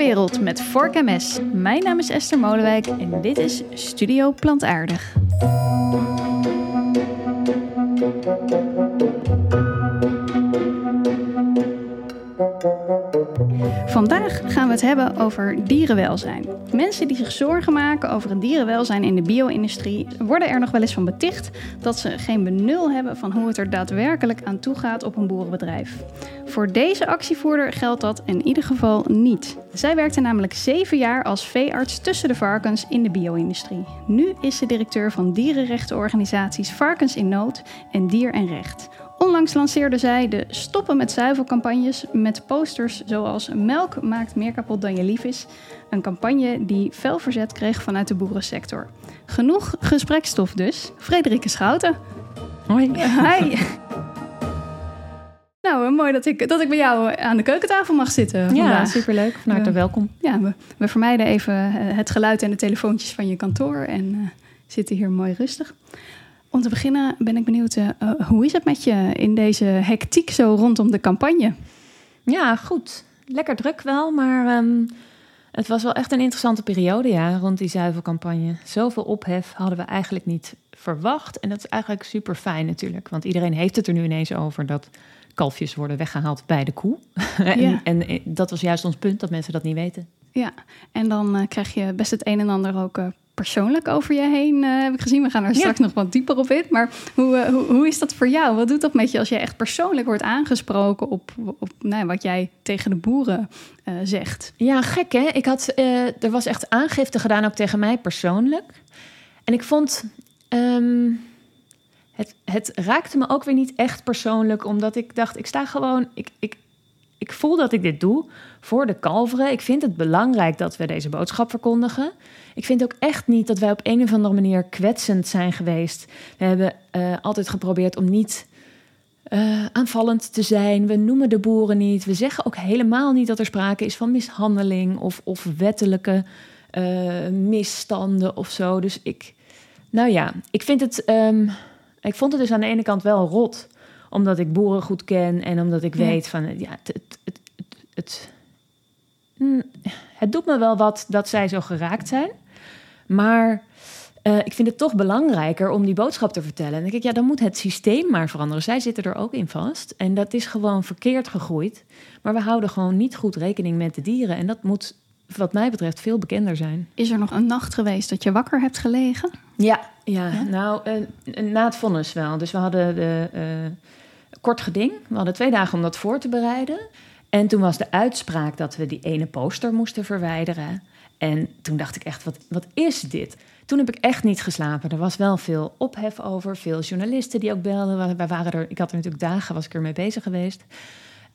dierenwereld met Vork MS. Mijn naam is Esther Molenwijk en dit is Studio Plantaardig. Vandaag gaan we het hebben over dierenwelzijn. Mensen die zich zorgen maken over het dierenwelzijn in de bio-industrie worden er nog wel eens van beticht dat ze geen benul hebben van hoe het er daadwerkelijk aan toe gaat op een boerenbedrijf. Voor deze actievoerder geldt dat in ieder geval niet. Zij werkte namelijk zeven jaar als veearts tussen de varkens in de bio-industrie. Nu is ze directeur van dierenrechtenorganisaties Varkens in Nood en Dier en Recht. Onlangs lanceerde zij de Stoppen met Zuivelcampagnes met posters zoals Melk maakt meer kapot dan je lief is. Een campagne die fel verzet kreeg vanuit de boerensector. Genoeg gesprekstof dus. Frederike Schouten. Hoi. Hi. Nou, mooi dat ik, dat ik bij jou aan de keukentafel mag zitten. Ja, superleuk. Van harte welkom. Ja, we, we vermijden even eh, het geluid en de telefoontjes van je kantoor en eh, zitten hier mooi rustig. Om te beginnen ben ik benieuwd, eh, hoe is het met je in deze hectiek zo rondom de campagne? Ja, goed. Lekker druk wel, maar ehm, het was wel echt een interessante periode ja, rond die zuivelcampagne. Zoveel ophef hadden we eigenlijk niet verwacht. En dat is eigenlijk super fijn natuurlijk, want iedereen heeft het er nu ineens over dat kalfjes worden weggehaald bij de koe. en, Ja. en eh, dat was juist ons punt, dat mensen dat niet weten. Ja, en dan eh, krijg je best het een en ander ook eh, persoonlijk over je heen, heb ik gezien. We gaan er Ja. straks nog wat dieper op in. Maar hoe, hoe, hoe is dat voor jou? Wat doet dat met je als je echt persoonlijk wordt aangesproken op, op nou, wat jij tegen de boeren zegt? Ja, gek hè. Ik had, er was echt aangifte gedaan ook tegen mij persoonlijk. En ik vond, ehm, het, het raakte me ook weer niet echt persoonlijk, omdat ik dacht, ik sta gewoon, ik, ik, ik voel dat ik dit doe voor de kalveren. Ik vind het belangrijk dat we deze boodschap verkondigen. Ik vind ook echt niet dat wij op een of andere manier kwetsend zijn geweest. We hebben eh, altijd geprobeerd om niet eh, aanvallend te zijn. We noemen de boeren niet. We zeggen ook helemaal niet dat er sprake is van mishandeling of, of wettelijke eh, misstanden of zo. Dus ik, nou ja, ik vind het. ehm, ik vond het dus aan de ene kant wel rot, omdat ik boeren goed ken en omdat ik weet van ja, het, het, het, het, het, mm, het doet me wel wat dat zij zo geraakt zijn. Maar eh, ik vind het toch belangrijker om die boodschap te vertellen. En dan denk ik, ja, dan moet het systeem maar veranderen. Zij zitten er ook in vast. En dat is gewoon verkeerd gegroeid. Maar we houden gewoon niet goed rekening met de dieren. En dat moet, wat mij betreft, veel bekender zijn. Is er nog een nacht geweest dat je wakker hebt gelegen? Ja, ja. Ja? nou, eh, na het vonnis wel. Dus we hadden de eh, kort geding. We hadden twee dagen om dat voor te bereiden. En toen was de uitspraak dat we die ene poster moesten verwijderen. En toen dacht ik echt, wat, wat is dit? Toen heb ik echt niet geslapen. Er was wel veel ophef over, veel journalisten die ook belden. Wij waren er, ik had er natuurlijk dagen, was ik er mee bezig geweest.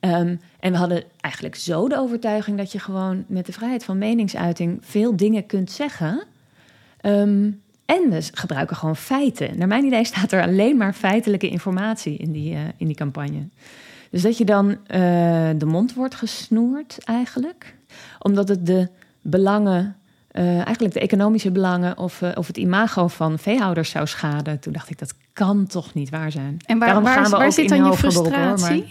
Ehm, en we hadden eigenlijk zo de overtuiging dat je gewoon met de vrijheid van meningsuiting veel dingen kunt zeggen. Ehm, en we gebruiken gewoon feiten. Naar mijn idee staat er alleen maar feitelijke informatie in die, eh, in die campagne. Dus dat je dan eh, de mond wordt gesnoerd eigenlijk. Omdat het de belangen, eh, eigenlijk de economische belangen... Of, of het imago van veehouders zou schaden. Toen dacht ik, dat kan toch niet waar zijn. En waar, Daarom waar, gaan we waar ook zit in dan je hoor, maar- frustratie?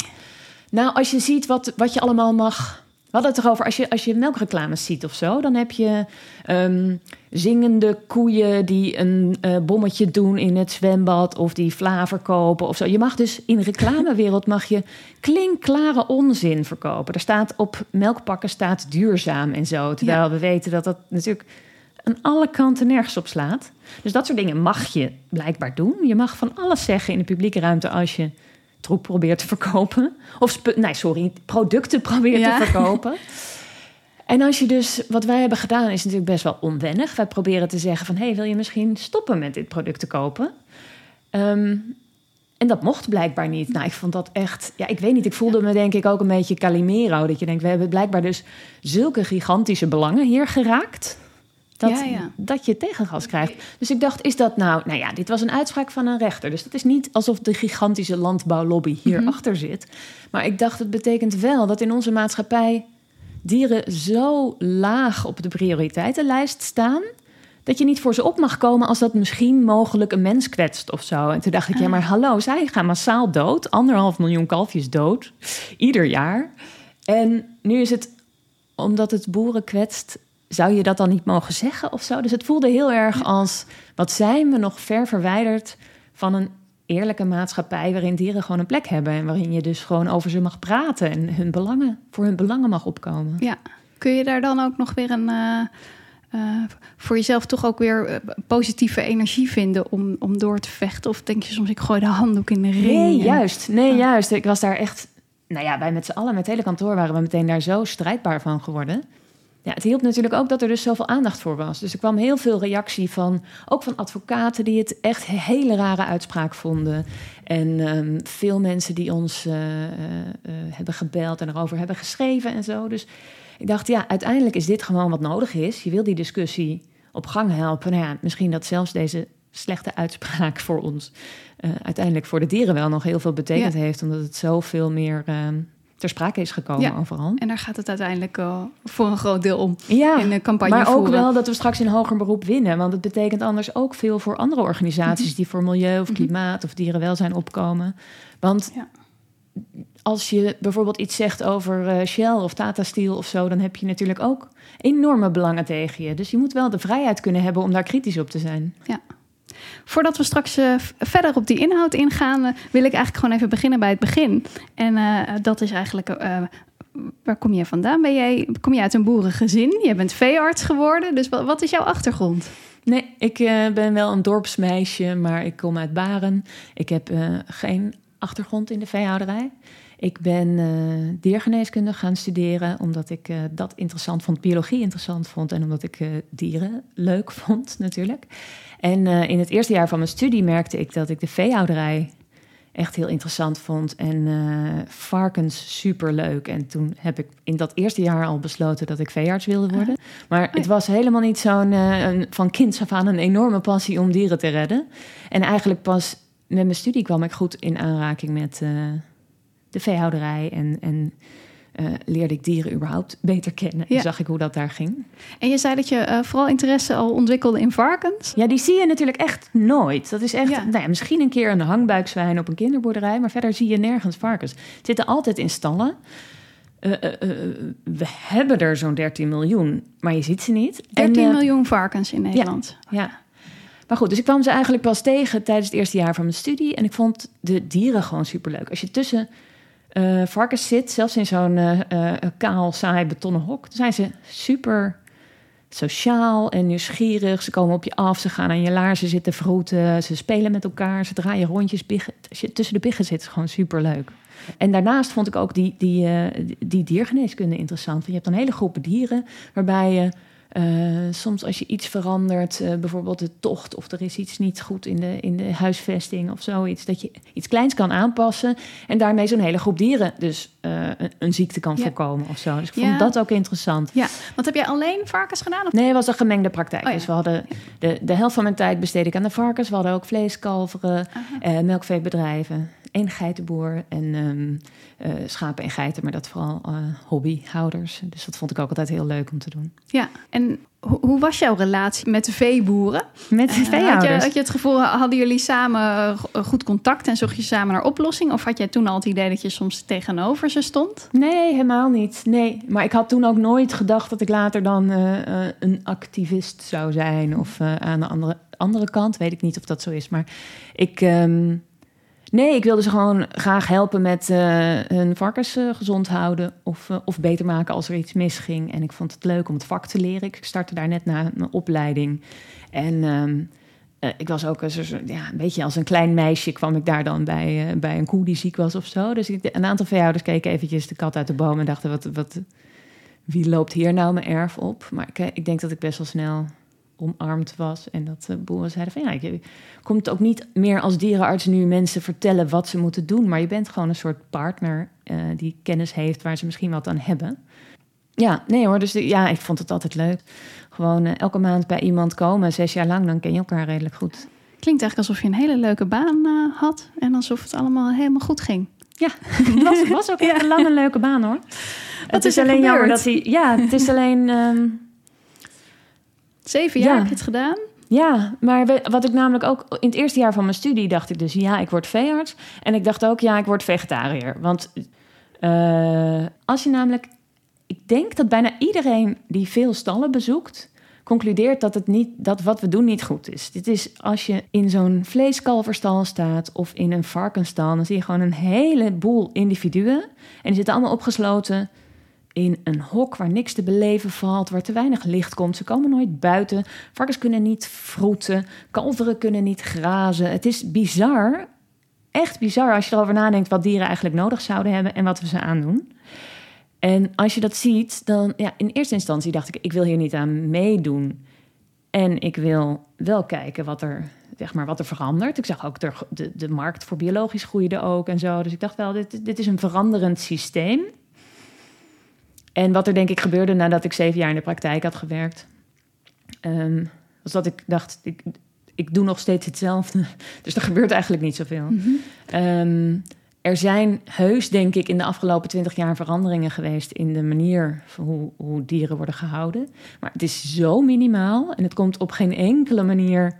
Nou, als je ziet wat, wat je allemaal mag. We hadden het erover, als je, als je melkreclames ziet of zo, dan heb je ehm, zingende koeien die een eh, bommetje doen in het zwembad of die vla verkopen of zo. Je mag dus in de reclamewereld mag je klinkklare onzin verkopen. Er staat op melkpakken staat duurzaam en zo, terwijl Ja. we weten dat dat natuurlijk aan alle kanten nergens op slaat. Dus dat soort dingen mag je blijkbaar doen. Je mag van alles zeggen in de publieke ruimte als je troep probeert te verkopen. Of, nee, sorry, producten probeert Ja. te verkopen. En als je dus, wat wij hebben gedaan, is natuurlijk best wel onwennig. Wij proberen te zeggen van, hey, wil je misschien stoppen met dit product te kopen? Ehm, en dat mocht blijkbaar niet. Nou, ik vond dat echt, ja, ik weet niet, ik voelde me denk ik ook een beetje Calimero. Dat je denkt, we hebben blijkbaar dus zulke gigantische belangen hier geraakt. Dat, Ja, ja. dat je tegengas krijgt. Dus ik dacht, is dat nou... Nou ja, dit was een uitspraak van een rechter. Dus dat is niet alsof de gigantische landbouwlobby hierachter Mhm. zit. Maar ik dacht, het betekent wel dat in onze maatschappij... dieren zo laag op de prioriteitenlijst staan... dat je niet voor ze op mag komen als dat misschien mogelijk een mens kwetst of zo. En toen dacht ik, ja, maar hallo, zij gaan massaal dood. Anderhalf miljoen kalfjes dood, ieder jaar. En nu is het omdat het boeren kwetst, zou je dat dan niet mogen zeggen of zo? Dus het voelde heel erg als, wat zijn we nog ver verwijderd van een eerlijke maatschappij waarin dieren gewoon een plek hebben en waarin je dus gewoon over ze mag praten en hun belangen, voor hun belangen mag opkomen. Ja, kun je daar dan ook nog weer een, uh, uh, voor jezelf toch ook weer uh, positieve energie vinden om, om door te vechten? Of denk je soms, ik gooi de handdoek in de ring? Nee, juist. Nee, juist. Ik was daar echt, nou ja, wij met z'n allen, met het hele kantoor waren we meteen daar zo strijdbaar van geworden ja, het hielp natuurlijk ook dat er dus zoveel aandacht voor was. Dus er kwam heel veel reactie van, ook van advocaten die het echt een hele rare uitspraak vonden. En um, veel mensen die ons uh, uh, hebben gebeld en erover hebben geschreven en zo. Dus ik dacht, ja, uiteindelijk is dit gewoon wat nodig is. Je wil die discussie op gang helpen. Nou ja, misschien dat zelfs deze slechte uitspraak voor ons uh, uiteindelijk voor de dieren wel nog heel veel betekend ja. heeft, omdat het zoveel meer ehm, ter sprake is gekomen ja, overal. En daar gaat het uiteindelijk uh, voor een groot deel om ja, in de campagne Maar voeren. ook wel dat we straks in hoger beroep winnen. Want het betekent anders ook veel voor andere organisaties... Mm -hmm. die voor milieu of klimaat mm -hmm. of dierenwelzijn opkomen. Want ja. als je bijvoorbeeld iets zegt over uh, Shell of Tata Steel of zo... dan heb je natuurlijk ook enorme belangen tegen je. Dus je moet wel de vrijheid kunnen hebben om daar kritisch op te zijn. Ja. Voordat we straks uh, verder op die inhoud ingaan, uh, wil ik eigenlijk gewoon even beginnen bij het begin. En uh, dat is eigenlijk. waar kom je vandaan? Ben jij, kom je uit een boerengezin? Je bent veearts geworden. Dus wat, is jouw achtergrond? Nee, ik ben wel een dorpsmeisje, maar ik kom uit Baren. Ik heb geen achtergrond in de veehouderij. Ik ben uh, diergeneeskunde gaan studeren omdat ik dat interessant vond, biologie interessant vond en omdat ik dieren leuk vond natuurlijk. En in het eerste jaar van mijn studie merkte ik dat ik de veehouderij echt heel interessant vond en varkens super leuk. En toen heb ik in dat eerste jaar al besloten dat ik veearts wilde worden. Maar het was helemaal niet zo'n van kinds af aan een enorme passie om dieren te redden. En eigenlijk pas met mijn studie kwam ik goed in aanraking met de veehouderij en, en uh, leerde ik dieren überhaupt beter kennen. Ja. En zag ik hoe dat daar ging. En je zei dat je uh, vooral interesse al ontwikkelde in varkens. Ja, die zie je natuurlijk echt nooit. Dat is echt, ja. Nou ja, misschien een keer een hangbuikzwijn op een kinderboerderij, maar verder zie je nergens varkens. Zitten altijd in stallen. Uh, we hebben er zo'n 13 miljoen, maar je ziet ze niet. 13 en, miljoen varkens in Nederland. Ja, ja. Maar goed, dus ik kwam ze eigenlijk pas tegen tijdens het eerste jaar van mijn studie. En ik vond de dieren gewoon superleuk. Als je tussen uh, varkens zit, zelfs in zo'n uh, kaal, saai betonnen hok, dan zijn ze super sociaal en nieuwsgierig. Ze komen op je af, ze gaan aan je laarzen zitten vroeten, ze spelen met elkaar, ze draaien rondjes. Biggen. Tussen de biggen zit, is gewoon super leuk. En daarnaast vond ik ook die, die, die, die diergeneeskunde interessant. Je hebt een hele groep dieren waarbij je uh, soms als je iets verandert, uh, bijvoorbeeld de tocht of er is iets niet goed in de, in de huisvesting of zoiets, dat je iets kleins kan aanpassen en daarmee zo'n hele groep dieren dus uh, een, een, ziekte kan ja. voorkomen of zo. Dus ik vond ja. dat ook interessant. Ja, want heb jij alleen varkens gedaan? Of? Nee, het was een gemengde praktijk. Oh, ja. Dus we hadden de, de helft van mijn tijd besteed ik aan de varkens. We hadden ook vleeskalveren, melkveebedrijven, één geitenboer en um, schapen en geiten, maar dat vooral hobbyhouders. Dus dat vond ik ook altijd heel leuk om te doen. Ja, en hoe was jouw relatie met de veeboeren? Met de veehouders? Had je, had je het gevoel, hadden jullie samen goed contact en zocht je samen naar oplossing? Of had jij toen al het idee dat je soms tegenover ze stond? Nee, helemaal niet. Nee, maar ik had toen ook nooit gedacht dat ik later dan een activist zou zijn. Of aan de andere, andere kant, weet ik niet of dat zo is. Maar ik... Um, Nee, ik wilde ze gewoon graag helpen met uh, hun varkens uh, gezond houden of, uh, of beter maken als er iets misging. En ik vond het leuk om het vak te leren. Ik startte daar net na mijn opleiding. En um, ik was ook ja, een beetje als een klein meisje kwam ik daar dan bij, bij een koe die ziek was of zo. Dus ik, een aantal veehouders keken eventjes de kat uit de boom en dachten, wat, wat, wie loopt hier nou mijn erf op? Maar ik, ik denk dat ik best wel snel omarmd was. En dat de boeren zeiden van ja, je komt ook niet meer als dierenarts nu mensen vertellen wat ze moeten doen. Maar je bent gewoon een soort partner uh, die kennis heeft waar ze misschien wat aan hebben. Ja, nee hoor, dus de, ja, ik vond het altijd leuk. Gewoon uh, elke maand bij iemand komen, zes jaar lang, dan ken je elkaar redelijk goed. Klinkt eigenlijk alsof je een hele leuke baan uh, had en alsof het allemaal helemaal goed ging. Ja, het was, was ook ja. een lange leuke baan hoor. Wat het is, is alleen gebeurd? jammer dat hij. Ja, het is alleen. Um, Zeven jaar ja. heb je het gedaan? Ja, maar wat ik namelijk ook in het eerste jaar van mijn studie dacht ik dus ja, ik word veearts. En ik dacht ook ja, ik word vegetariër. Want uh, als je namelijk ik denk dat bijna iedereen die veel stallen bezoekt, concludeert dat, het niet, dat wat we doen niet goed is. Dit is als je in zo'n vleeskalverstal staat of in een varkenstal, dan zie je gewoon een heleboel individuen. En die zitten allemaal opgesloten in een hok waar niks te beleven valt, waar te weinig licht komt. Ze komen nooit buiten. Varkens kunnen niet vroeten, kalveren kunnen niet grazen. Het is bizar, echt bizar als je erover nadenkt wat dieren eigenlijk nodig zouden hebben en wat we ze aandoen. En als je dat ziet, dan ja, in eerste instantie dacht ik, ik wil hier niet aan meedoen. En ik wil wel kijken wat er, zeg maar, wat er verandert. Ik zag ook de, de, de markt voor biologisch groeide ook en zo. Dus ik dacht wel, dit, dit is een veranderend systeem. En wat er denk ik gebeurde nadat ik zeven jaar in de praktijk had gewerkt, um, was dat ik dacht, ik, ik doe nog steeds hetzelfde. Dus er gebeurt eigenlijk niet zoveel. Mm er zijn heus, denk ik, in de afgelopen twintig jaar veranderingen geweest in de manier van hoe, hoe, dieren worden gehouden. Maar het is zo minimaal en het komt op geen enkele manier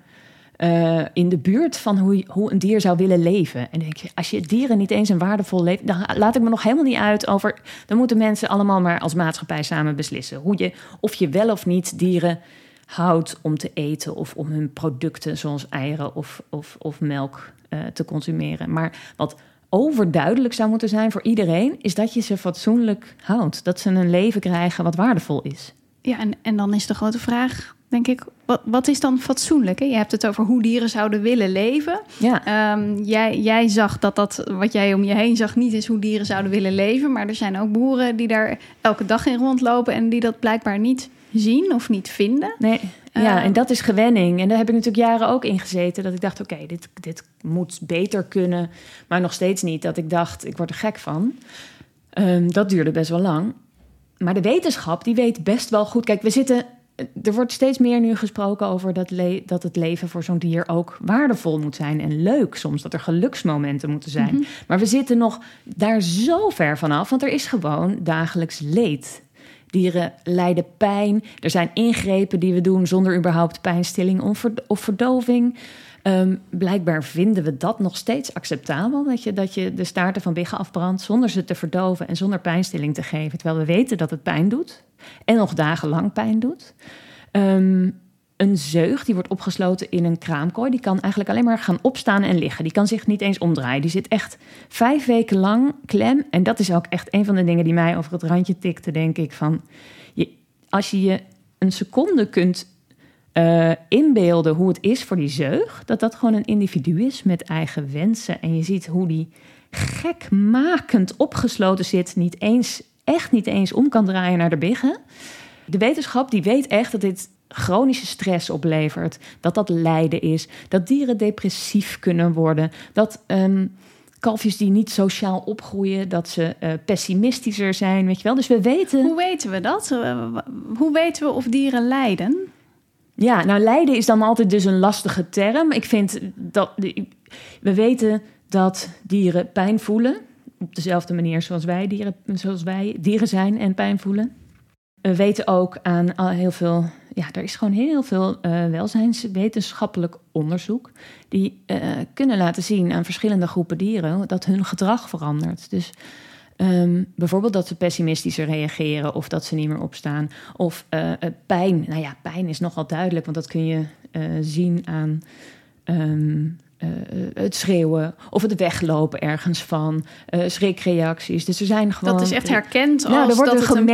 uh, in de buurt van hoe, hoe een dier zou willen leven. En als je dieren niet eens een waardevol leven, dan laat ik me nog helemaal niet uit over. Dan moeten mensen allemaal maar als maatschappij samen beslissen hoe je, of je wel of niet dieren houdt om te eten of om hun producten zoals eieren of, of, of melk uh, te consumeren. Maar wat overduidelijk zou moeten zijn voor iedereen, is dat je ze fatsoenlijk houdt. Dat ze een leven krijgen wat waardevol is. Ja, en, en dan is de grote vraag, denk ik, wat, wat is dan fatsoenlijk? Hè? Je hebt het over hoe dieren zouden willen leven. Ja. Um, jij, jij zag dat dat wat jij om je heen zag niet is hoe dieren zouden willen leven. Maar er zijn ook boeren die daar elke dag in rondlopen en die dat blijkbaar niet zien of niet vinden. Nee. Ja, en dat is gewenning. En daar heb ik natuurlijk jaren ook in gezeten. Dat ik dacht, oké, dit, dit moet beter kunnen. Maar nog steeds niet dat ik dacht, ik word er gek van. Um, dat duurde best wel lang. Maar de wetenschap, die weet best wel goed. Kijk, we zitten... Er wordt steeds meer nu gesproken over dat, dat het leven voor zo'n dier ook waardevol moet zijn. En leuk soms, dat er geluksmomenten moeten zijn. Mhm. Maar we zitten nog daar zo ver vanaf, want er is gewoon dagelijks leed. Dieren lijden pijn. Er zijn ingrepen die we doen zonder überhaupt pijnstilling of verdoving. Um, blijkbaar vinden we dat nog steeds acceptabel. Dat je, dat je de staarten van biggen afbrandt zonder ze te verdoven en zonder pijnstilling te geven. Terwijl we weten dat het pijn doet. En nog dagenlang pijn doet. Um, een zeug die wordt opgesloten in een kraamkooi. Die kan eigenlijk alleen maar gaan opstaan en liggen. Die kan zich niet eens omdraaien. Die zit echt vijf weken lang klem. En dat is ook echt een van de dingen die mij over het randje tikte, denk ik. Van je, als je je een seconde kunt uh, inbeelden hoe het is voor die zeug, dat dat gewoon een individu is met eigen wensen. En je ziet hoe die gekmakend opgesloten zit, niet eens, echt niet eens om kan draaien naar de biggen. De wetenschap die weet echt dat dit chronische stress oplevert, dat dat lijden is, dat dieren depressief kunnen worden, dat um, kalfjes die niet sociaal opgroeien, dat ze uh, pessimistischer zijn, weet je wel. Dus we weten. Hoe weten we dat? Hoe weten we of dieren lijden? Ja, nou lijden is dan altijd dus een lastige term. Ik vind dat we weten dat dieren pijn voelen op dezelfde manier zoals wij dieren, zoals wij dieren zijn en pijn voelen. We weten ook aan heel veel ja, er is gewoon heel veel uh, welzijnswetenschappelijk onderzoek. die uh, kunnen laten zien aan verschillende groepen dieren dat hun gedrag verandert. Dus um, bijvoorbeeld dat ze pessimistischer reageren of dat ze niet meer opstaan. Of uh, pijn. Nou ja, pijn is nogal duidelijk, want dat kun je zien aan. Um, uh, het schreeuwen of het weglopen ergens van, schrikreacties. Dus er zijn gewoon... Dat is echt herkend als er wordt dat het een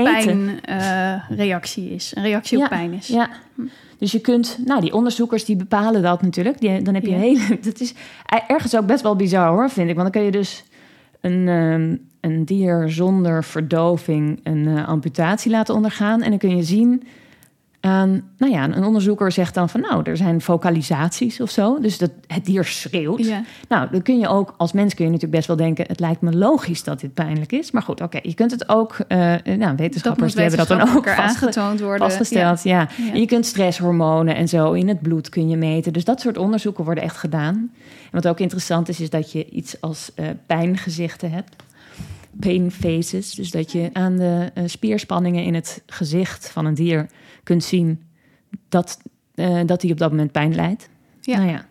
pijnreactie is. Een reactie op pijn is. Ja, dus je kunt... Nou, die onderzoekers die bepalen dat natuurlijk. Die, dan heb je een hele... Dat is ergens ook best wel bizar hoor, vind ik. Want dan kun je dus een, um, een dier zonder verdoving een uh, amputatie laten ondergaan. En dan kun je zien nou ja, een onderzoeker zegt dan van nou, er zijn vocalisaties of zo. Dus dat het dier schreeuwt. Nou, dan kun je ook, als mens kun je natuurlijk best wel denken, het lijkt me logisch dat dit pijnlijk is. Maar goed, oké, je kunt het ook, uh, nou, wetenschappers hebben dat dan ook aangetoond worden. vastgesteld. Ja. ja. Je kunt stresshormonen en zo in het bloed kun je meten. Dus dat soort onderzoeken worden echt gedaan. En wat ook interessant is, is dat je iets als uh, pijngezichten hebt pain faces. Dus dat je aan de uh, spierspanningen in het gezicht van een dier kunt zien dat, uh, dat hij op dat moment pijn lijdt. Ja. Nou ja.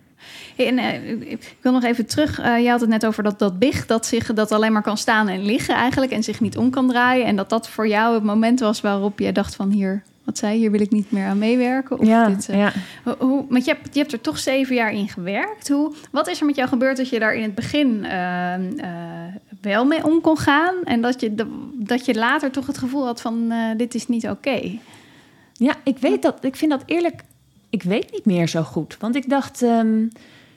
Hey, en, uh, ik wil nog even terug. Uh, je had het net over dat, dat big dat zich dat alleen maar kan staan en liggen eigenlijk en zich niet om kan draaien. En dat dat voor jou het moment was waarop je dacht van hier, wat zei hier wil ik niet meer aan meewerken. Of ja, dit, uh, ja. Hoe, want je hebt, je hebt er toch zeven jaar in gewerkt. Hoe, wat is er met jou gebeurd dat je daar in het begin wel mee om kon gaan en dat je, dat je later toch het gevoel had van dit is niet oké? Ja, ik weet dat. Ik vind dat eerlijk ik weet niet meer zo goed. Want ik dacht, ehm,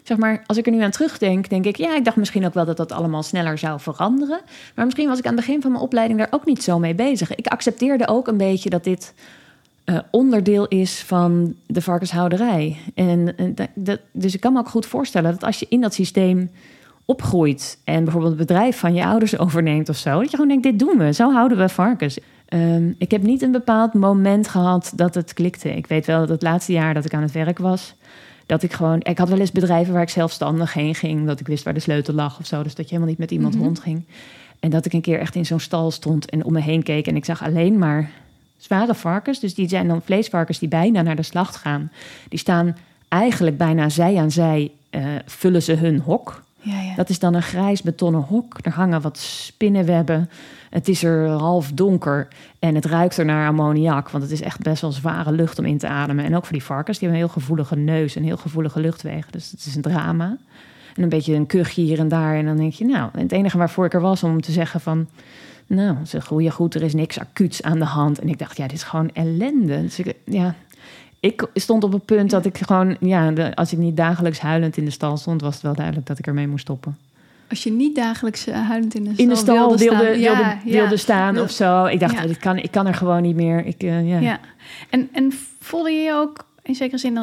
zeg maar, als ik er nu aan terugdenk, denk ik, ja, ik dacht misschien ook wel dat dat allemaal sneller zou veranderen. Maar misschien was ik aan het begin van mijn opleiding daar ook niet zo mee bezig. Ik accepteerde ook een beetje dat dit uh, onderdeel is van de varkenshouderij. En, dat, dus ik kan me ook goed voorstellen dat als je in dat systeem opgroeit en bijvoorbeeld het bedrijf van je ouders overneemt of zo, dat je gewoon denkt: dit doen we, zo houden we varkens. Um, ik heb niet een bepaald moment gehad dat het klikte. Ik weet wel dat het laatste jaar dat ik aan het werk was, dat ik gewoon. Ik had wel eens bedrijven waar ik zelfstandig heen ging, dat ik wist waar de sleutel lag of zo. Dus dat je helemaal niet met iemand mm rondging. En dat ik een keer echt in zo'n stal stond en om me heen keek en ik zag alleen maar zware varkens. Dus die zijn dan vleesvarkens die bijna naar de slacht gaan. Die staan eigenlijk bijna zij aan zij, uh, vullen ze hun hok. Ja, ja. Dat is dan een grijs betonnen hok. Er hangen wat spinnenwebben. Het is er half donker en het ruikt er naar ammoniak. Want het is echt best wel zware lucht om in te ademen. En ook voor die varkens, die hebben een heel gevoelige neus en heel gevoelige luchtwegen. Dus het is een drama. En een beetje een kuchje hier en daar. En dan denk je, nou, het enige waarvoor ik er was om te zeggen van... Nou, ze groeien goed, er is niks acuuts aan de hand. En ik dacht, ja, dit is gewoon ellende. Dus ja, ik stond op het punt dat ik gewoon, ja, als ik niet dagelijks huilend in de stal stond, was het wel duidelijk dat ik ermee moest stoppen. Als je niet dagelijks uh, huilend in de stal, in de stal wilde, wilde, staan, wilde, ja, wilde staan of zo. Ik dacht, ik, kan, ik kan er gewoon niet meer. Ik, uh, ja. ja. En, en voelde je je ook in zekere zin uh,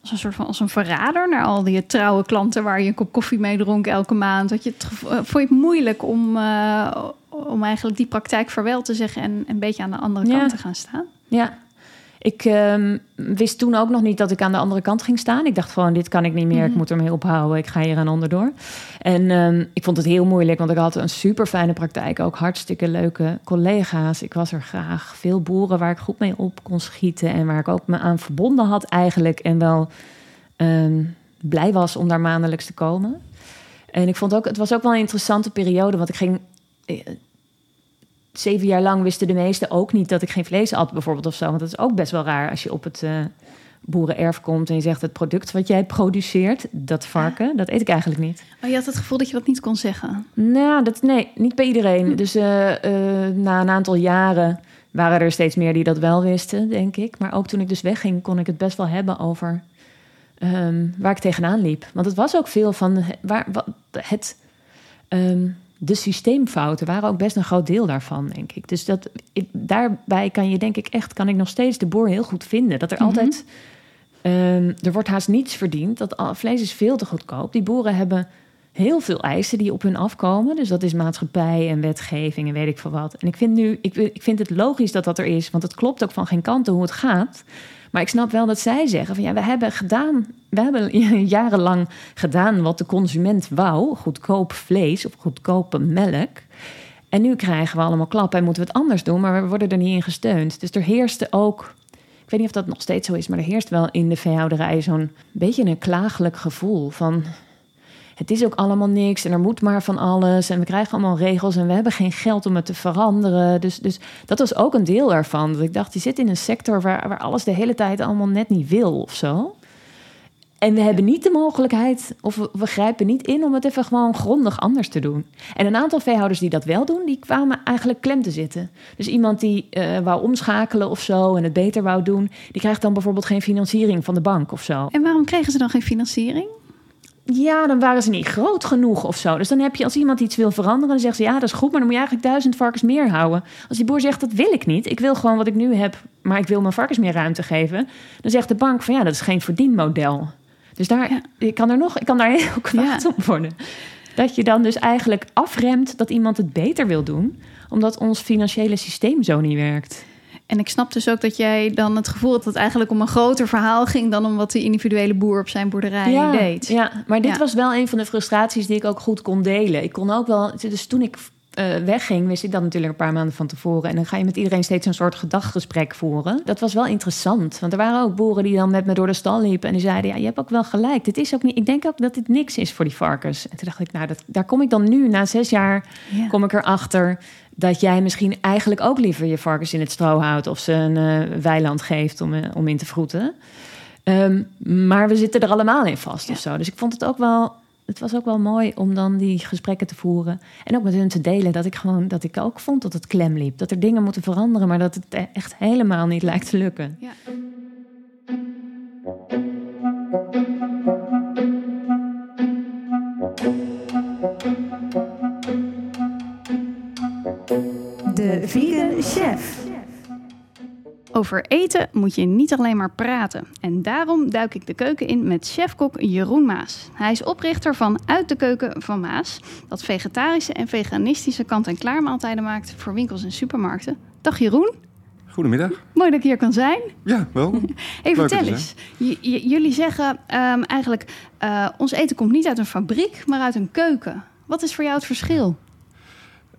als een soort van als een verrader naar al die trouwe klanten waar je een kop koffie mee dronk elke maand? Dat je het, vond je het moeilijk om, om eigenlijk die praktijk vaarwel te zeggen en een beetje aan de andere kant te gaan staan? Ja, ik um, wist toen ook nog niet dat ik aan de andere kant ging staan. Ik dacht gewoon, dit kan ik niet meer, ik mhm. moet ermee ophouden, ik ga hier aan onderdoor. En um, ik vond het heel moeilijk, want ik had een super fijne praktijk, ook hartstikke leuke collega's. Ik was er graag, veel boeren waar ik goed mee op kon schieten en waar ik ook me aan verbonden had eigenlijk. En wel um, blij was om daar maandelijks te komen. En ik vond ook, het was ook wel een interessante periode, want ik ging eh, zeven jaar lang wisten de meesten ook niet dat ik geen vlees at, bijvoorbeeld of zo. Want dat is ook best wel raar als je op het uh, boerenerf komt en je zegt: het product wat jij produceert, dat varken, dat eet ik eigenlijk niet. Oh, je had het gevoel dat je dat niet kon zeggen? Nou, dat, nee, niet bij iedereen. Hm. Dus uh, uh, na een aantal jaren waren er steeds meer die dat wel wisten, denk ik. Maar ook toen ik dus wegging, kon ik het best wel hebben over um, waar ik tegenaan liep. Want het was ook veel van waar, wat, het. Um, de systeemfouten waren ook best een groot deel daarvan, denk ik. Dus dat, daarbij kan je, denk ik, echt, kan ik nog steeds de boer heel goed vinden. Dat er mhm. altijd, um, er wordt haast niets verdiend. Dat vlees is veel te goedkoop. Die boeren hebben heel veel eisen die op hun afkomen. Dus dat is maatschappij en wetgeving en weet ik veel wat. En ik vind nu, ik, ik vind het logisch dat dat er is, want het klopt ook van geen kanten hoe het gaat. Maar ik snap wel dat zij zeggen van ja, we hebben gedaan, we hebben jarenlang gedaan wat de consument wou, goedkoop vlees of goedkope melk. En nu krijgen we allemaal klappen en moeten we het anders doen, maar we worden er niet in gesteund. Dus er heerste ook, ik weet niet of dat nog steeds zo is, maar er heerst wel in de veehouderij zo'n beetje een klagelijk gevoel van het is ook allemaal niks en er moet maar van alles en we krijgen allemaal regels en we hebben geen geld om het te veranderen. Dus, dus dat was ook een deel ervan. Dat ik dacht, je zit in een sector waar, waar alles de hele tijd allemaal net niet wil of zo. En we hebben niet de mogelijkheid, of we, grijpen niet in om het even gewoon grondig anders te doen. En een aantal veehouders die dat wel doen, die kwamen eigenlijk klem te zitten. Dus iemand die uh, wou omschakelen of zo en het beter wou doen, die krijgt dan bijvoorbeeld geen financiering van de bank of zo. En waarom kregen ze dan geen financiering? Ja, dan waren ze niet groot genoeg of zo. Dus dan heb je als iemand iets wil veranderen, dan zegt ze ja, dat is goed, maar dan moet je eigenlijk duizend varkens meer houden. Als die boer zegt dat wil ik niet, ik wil gewoon wat ik nu heb, maar ik wil mijn varkens meer ruimte geven, dan zegt de bank van ja, dat is geen verdienmodel. Dus daar, ik kan er nog, ik kan daar heel kwaad op worden. Dat je dan dus eigenlijk afremt dat iemand het beter wil doen, omdat ons financiële systeem zo niet werkt. En ik snap dus ook dat jij dan het gevoel had dat het eigenlijk om een groter verhaal ging dan om wat de individuele boer op zijn boerderij deed. Ja, maar dit was wel een van de frustraties die ik ook goed kon delen. Ik kon ook wel, dus toen ik eh, wegging, wist ik dat natuurlijk een paar maanden van tevoren. En dan ga je met iedereen steeds een soort gedachtgesprek voeren. Dat was wel interessant. Want er waren ook boeren die dan met me door de stal liepen. En die zeiden, ja, je hebt ook wel gelijk. Dit is ook niet, ik denk ook dat dit niks is voor die varkens. En toen dacht ik, nou, dat, daar kom ik dan nu, na zes jaar, Ja. kom ik erachter... dat jij misschien eigenlijk ook liever je varkens in het stro houdt... of ze een eh, weiland geeft om, eh, om in te vroeten. Ehm, maar we zitten er allemaal in vast Ja. of zo. Dus ik vond het ook wel... Het was ook wel mooi om dan die gesprekken te voeren. En ook met hun te delen dat ik gewoon dat ik ook vond dat het klem liep. Dat er dingen moeten veranderen, maar dat het e- echt helemaal niet lijkt te lukken. Ja. De vegan chef. Over eten moet je niet alleen maar praten. En daarom duik ik de keuken in met chefkok Jeroen Maas. Hij is oprichter van Uit de Keuken van Maas, dat vegetarische en veganistische kant-en-klaar maaltijden maakt voor winkels en supermarkten. Dag Jeroen, Goedemiddag. mooi dat ik hier kan zijn. Ja, wel. Leuk vertel eens. Jullie zeggen ehm, eigenlijk, eh, ons eten komt niet uit een fabriek, maar uit een keuken. Wat is voor jou het verschil?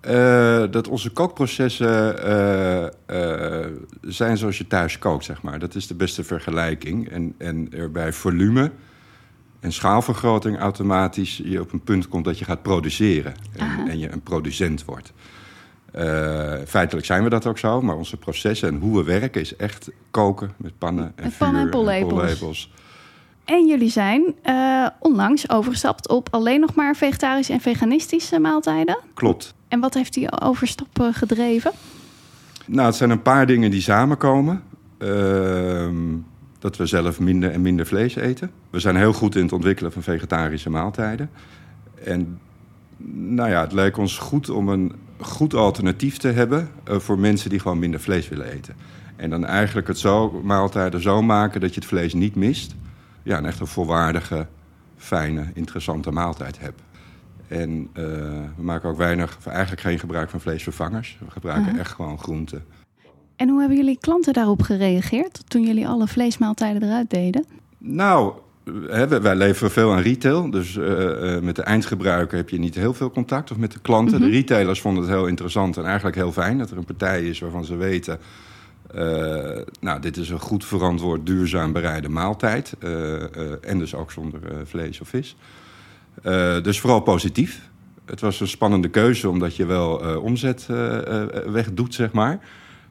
Eh, dat onze kookprocessen eh, eh, zijn zoals je thuis kookt, zeg maar. Dat is de beste vergelijking. En, en er bij volume en schaalvergroting automatisch je op een punt komt dat je gaat produceren. En, en je een producent wordt. Feitelijk zijn we dat ook zo, maar onze processen en hoe we werken is echt koken met pannen en Met pannen en vuur pollepels. pollepels. En jullie zijn onlangs overgestapt op alleen nog maar vegetarische en veganistische maaltijden. Klopt. En wat heeft die overstap eh, gedreven? Nou, het zijn een paar dingen die samenkomen. Ehm, dat we zelf minder en minder vlees eten. We zijn heel goed in het ontwikkelen van vegetarische maaltijden. En nou ja, het leek ons goed om een goed alternatief te hebben eh, voor mensen die gewoon minder vlees willen eten. En dan eigenlijk het zo, maaltijden zo maken dat je het vlees niet mist. Ja, en echt een volwaardige, fijne, interessante maaltijd hebt. En eh, we maken ook weinig, of eigenlijk geen gebruik van vleesvervangers. We gebruiken Aha. echt gewoon groenten. En hoe hebben jullie klanten daarop gereageerd toen jullie alle vleesmaaltijden eruit deden? Nou, hè, wij- leveren veel aan retail. Dus eh, eh, met de eindgebruiker heb je niet heel veel contact. Of met de klanten. Mhm. De retailers vonden het heel interessant en eigenlijk heel fijn dat er een partij is waarvan ze weten. nou, dit is een goed verantwoord, duurzaam bereide maaltijd. en dus ook zonder vlees of vis. Eh, dus vooral positief. Het was een spannende keuze omdat je wel eh, omzet eh, wegdoet, zeg maar.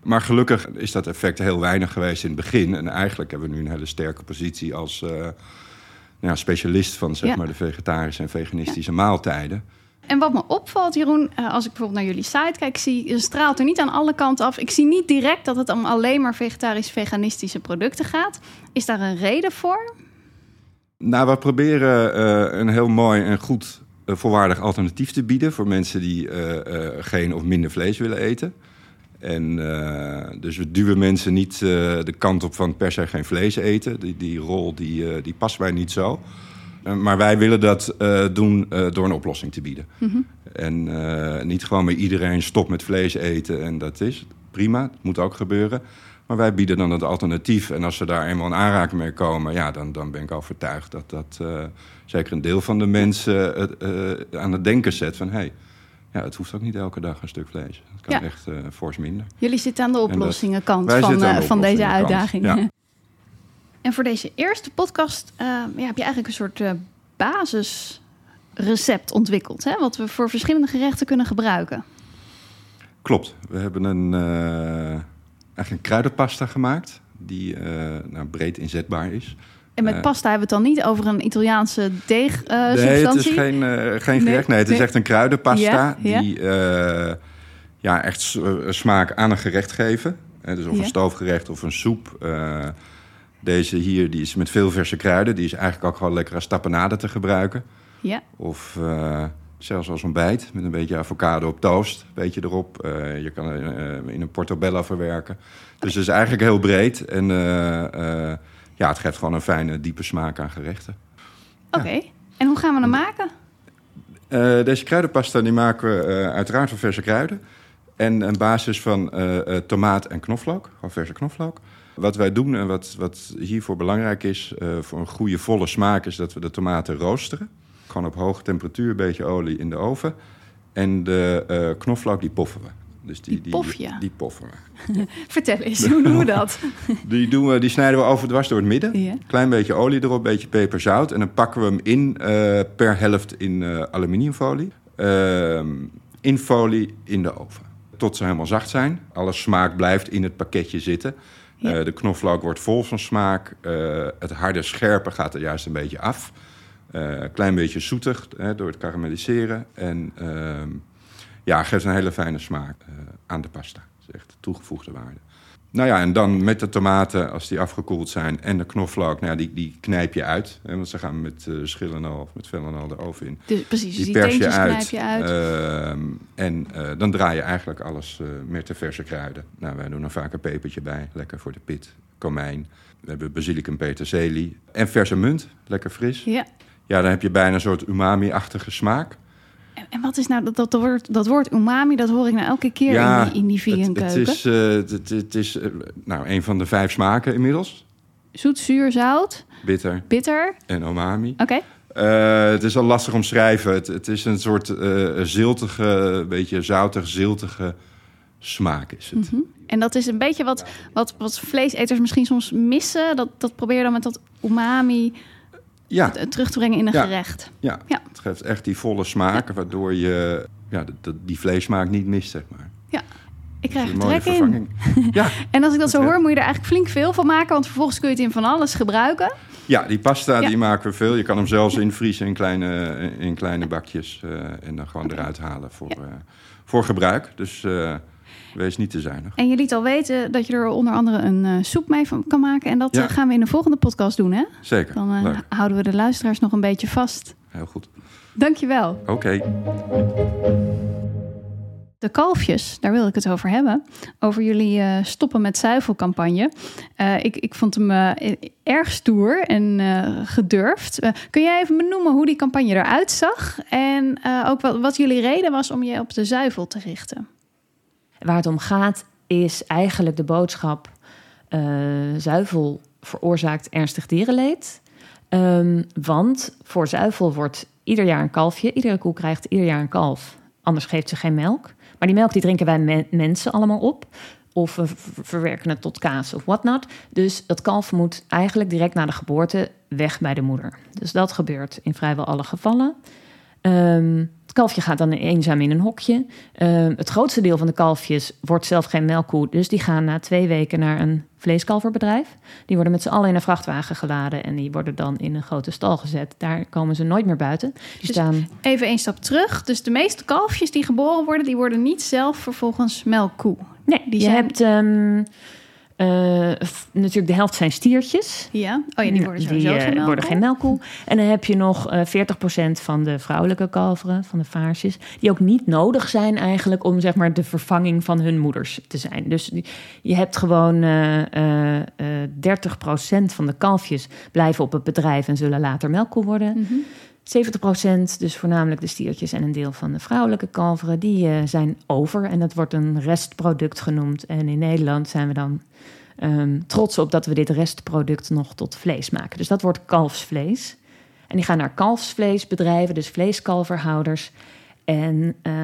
Maar gelukkig is dat effect heel weinig geweest in het begin. En eigenlijk hebben we nu een hele sterke positie als nou ja, specialist van zeg Ja. maar, de vegetarische en veganistische maaltijden. En wat me opvalt, Jeroen, als ik bijvoorbeeld naar jullie site kijk, zie je straalt er niet aan alle kanten af. Ik zie niet direct dat het om alleen maar vegetarisch-veganistische producten gaat. Is daar een reden voor? Nou, we proberen eh, een heel mooi en goed eh, volwaardig alternatief te bieden voor mensen die eh, geen of minder vlees willen eten. En dus we duwen mensen niet de kant op van per se geen vlees eten. Die, die rol die, die past mij niet zo. Maar wij willen dat doen door een oplossing te bieden. En eh, niet gewoon met iedereen stop met vlees eten en dat is prima. Het moet ook gebeuren. Maar wij bieden dan het alternatief. En als ze daar eenmaal in aanraking mee komen, ja, dan, dan ben ik overtuigd dat dat eh, zeker een deel van de mensen eh, aan het denken zet van hé, hey, ja, het hoeft ook niet elke dag een stuk vlees. Het kan Ja. echt eh fors minder. Jullie zitten aan de oplossingenkant van, de van deze uitdaging. ja. En voor deze eerste podcast ja, heb je eigenlijk een soort basisrecept ontwikkeld. Hè? Wat we voor verschillende gerechten kunnen gebruiken. Klopt. We hebben een, eigenlijk een kruidenpasta gemaakt die eh, nou, breed inzetbaar is. En met Eh. pasta hebben we het dan niet over een Italiaanse deegsubstantie. nee, het is geen, eh, geen gerecht. Nee, het is echt een kruidenpasta Ja, ja. die eh, ja, echt eh, smaak aan een gerecht geven. Eh, dus of Ja. een stoofgerecht of een soep. Eh, deze hier die is met veel verse kruiden. Die is eigenlijk ook gewoon lekker als tapenade te gebruiken. Ja, Of eh, zelfs als ontbijt met een beetje avocado op toast. Een beetje erop. Eh, je kan het eh, in een portobello verwerken. Dus het is eigenlijk heel breed. En eh, ja, het geeft gewoon een fijne, diepe smaak aan gerechten. oké. En hoe gaan we hem maken? Deze kruidenpasta die maken we uiteraard van verse kruiden. En een basis van tomaat en knoflook. Gewoon verse knoflook. Wat wij doen en wat, wat hiervoor belangrijk is... voor een goede volle smaak... is dat we de tomaten roosteren. Gewoon op hoge temperatuur, een beetje olie in de oven. En de eh knoflook, die poffen we. Dus die, Die pof? Die, poffen we. Vertel eens, hoe doen we dat? Die, doen we, die snijden we overdwars door het midden. Klein beetje olie erop, beetje peper, zout. En dan pakken we hem in eh, per helft in eh, aluminiumfolie. Ehm, in folie in de oven. Tot ze helemaal zacht zijn. Alle smaak blijft in het pakketje zitten. De knoflook wordt vol van smaak. Het harde scherpe gaat er juist een beetje af. Eh, klein beetje zoetig hè, door het karamelliseren. En ehm, ja, geeft een hele fijne smaak eh, aan de pasta. Dat is echt toegevoegde waarde. Nou ja, en dan met de tomaten, als die afgekoeld zijn, en de knoflook, nou ja, die, die knijp je uit. Hè, want ze gaan met eh schillen al, of met vellen al de oven in. Dus precies, dus Die die pers je uit. knijp je uit. Ehm, en dan draai je eigenlijk alles met de verse kruiden. Nou, wij doen er vaak een pepertje bij, lekker voor de pit. Komijn. We hebben basilicum, peterselie. En verse munt, lekker fris. ja. Ja, dan heb je bijna een soort umami-achtige smaak. En, en wat is nou dat, dat, woord, dat woord umami? Dat hoor ik nou elke keer in die, in die vegan het, is, eh, het, het is eh, nou, een van de vijf smaken inmiddels. Zoet, zuur, zout, Bitter bitter. en umami. Oké. Eh, het is al lastig omschrijven. Het, het is een soort eh, ziltige, beetje zoutig, ziltige smaak is het. Mhm. En dat is een beetje wat, wat, wat vleeseters misschien soms missen. Dat, dat probeer je dan met dat umami Ja, terug te brengen in een Ja. gerecht. ja, Ja. het geeft echt die volle smaak, waardoor je ja, die vleesmaak niet mist, zeg maar. Ik Dat krijg er een trek in. vervanging. Ja, En als ik dat zo hoor, moet je er eigenlijk flink veel van maken. Want vervolgens kun je het in van alles gebruiken. ja, die pasta Ja. die maken we veel. Je kan hem zelfs invriezen in kleine, in kleine bakjes eh, en dan gewoon eruit halen voor, eh, voor gebruik. Dus eh, wees niet te zuinig. En je liet al weten dat je er onder andere een eh, soep mee van kan maken. En dat Ja. eh, gaan we in de volgende podcast doen, hè? Zeker, Dan eh, houden we de luisteraars nog een beetje vast. Heel goed. Dankjewel. Oké. De kalfjes, daar wil ik het over hebben. Over jullie stoppen met zuivelcampagne. Ik, ik vond hem erg stoer en gedurfd. Kun jij even benoemen hoe die campagne eruit zag? En ook wat, wat jullie reden was om je op de zuivel te richten? Waar het om gaat is eigenlijk de boodschap... eh, zuivel veroorzaakt ernstig dierenleed. Ehm, want voor zuivel wordt ieder jaar een kalfje. Iedere koe krijgt ieder jaar een kalf. Anders geeft ze geen melk. Maar die melk die drinken wij men- mensen allemaal op. Of we ver- verwerken het tot kaas of whatnot. Dus dat kalf moet eigenlijk direct na de geboorte weg bij de moeder. Dus dat gebeurt in vrijwel alle gevallen. Ehm, het kalfje gaat dan eenzaam in een hokje. Ehm, het grootste deel van de kalfjes wordt zelf geen melkkoe. Dus die gaan na twee weken naar een vleeskalverbedrijf. Die worden met z'n allen in een vrachtwagen geladen. En die worden dan in een grote stal gezet. Daar komen ze nooit meer buiten. Die Dus staan... Even een stap terug. Dus de meeste kalfjes die geboren worden, die worden niet zelf vervolgens melkkoe. Nee, die je zijn- hebt ehm, eh, natuurlijk de helft zijn stiertjes. Ja? Oh ja, die worden sowieso die, eh, worden geen melkkoe. En dan heb je nog eh 40% van de vrouwelijke kalveren, van de vaarsjes, die ook niet nodig zijn eigenlijk om zeg maar de vervanging van hun moeders te zijn. Dus je hebt gewoon eh eh, eh, 30% van de kalfjes blijven op het bedrijf en zullen later melkkoe worden. Mhm. 70%, dus voornamelijk de stiertjes en een deel van de vrouwelijke kalveren, die eh, zijn over. En dat wordt een restproduct genoemd. En in Nederland zijn we dan ehm, trots op dat we dit restproduct nog tot vlees maken. Dus dat wordt kalfsvlees. En die gaan naar kalfsvleesbedrijven, dus vleeskalverhouders. En eh,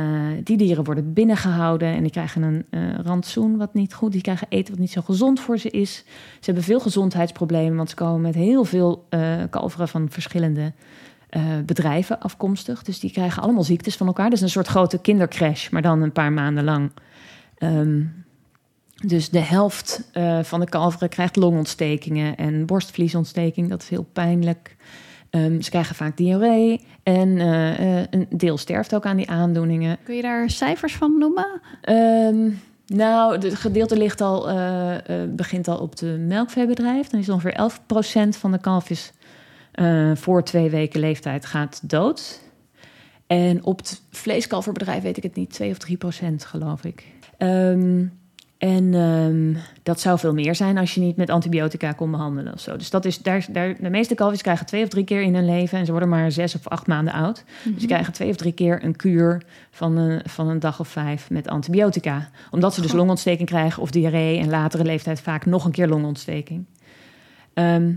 die dieren worden binnengehouden en die krijgen een eh, rantsoen wat niet goed. Die krijgen eten wat niet zo gezond voor ze is. Ze hebben veel gezondheidsproblemen, want ze komen met heel veel kalveren van verschillende eh, bedrijven afkomstig. Dus die krijgen allemaal ziektes van elkaar. Dus een soort grote kindercrash, maar dan een paar maanden lang. Ehm, dus de helft eh, van de kalveren krijgt longontstekingen en borstvliesontsteking. Dat is heel pijnlijk. Ehm, ze krijgen vaak diarree en eh, een deel sterft ook aan die aandoeningen. Kun je daar cijfers van noemen? Ehm, nou, het gedeelte ligt al, begint al op de melkveebedrijf. Dan is ongeveer 11% van de kalfjes eh, voor twee weken leeftijd gaat dood. En op het vleeskalverbedrijf weet ik het niet, 2 of 3 procent geloof ik. Ehm, en ehm, dat zou veel meer zijn als je niet met antibiotica kon behandelen of zo. Dus dat is, daar, daar, de meeste kalfjes krijgen twee of drie keer in hun leven... en ze worden maar zes of acht maanden oud. Dus ze krijgen twee of drie keer een kuur van een, van een dag of vijf met antibiotica. Omdat ze dus longontsteking krijgen of diarree... en latere leeftijd vaak nog een keer longontsteking. Ehm,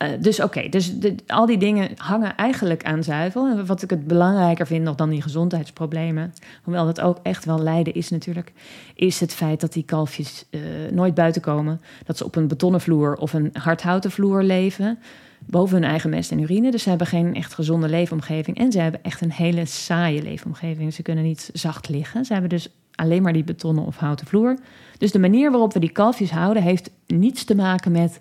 Eh, dus oké, dus al die dingen hangen eigenlijk aan zuivel. En wat ik het belangrijker vind nog dan die gezondheidsproblemen, hoewel dat ook echt wel lijden is natuurlijk, is het feit dat die kalfjes eh, nooit buiten komen. Dat ze op een betonnen vloer of een hardhouten vloer leven, boven hun eigen mest en urine. Dus ze hebben geen echt gezonde leefomgeving. En ze hebben echt een hele saaie leefomgeving. Ze kunnen niet zacht liggen. Ze hebben dus alleen maar die betonnen of houten vloer. Dus de manier waarop we die kalfjes houden, heeft niets te maken met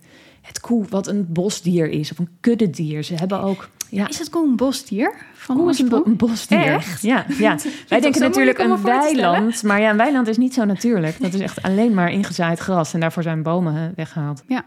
het koe, wat een bosdier is, of een kuddedier. Ze hebben ook. Ja, Is het koe een bosdier? Van koe is een, bo- een bosdier. Echt? Ja, ja. wij denken natuurlijk een weiland, maar ja, een weiland is niet zo natuurlijk. Dat is echt alleen maar ingezaaid gras en daarvoor zijn bomen weggehaald. Ja.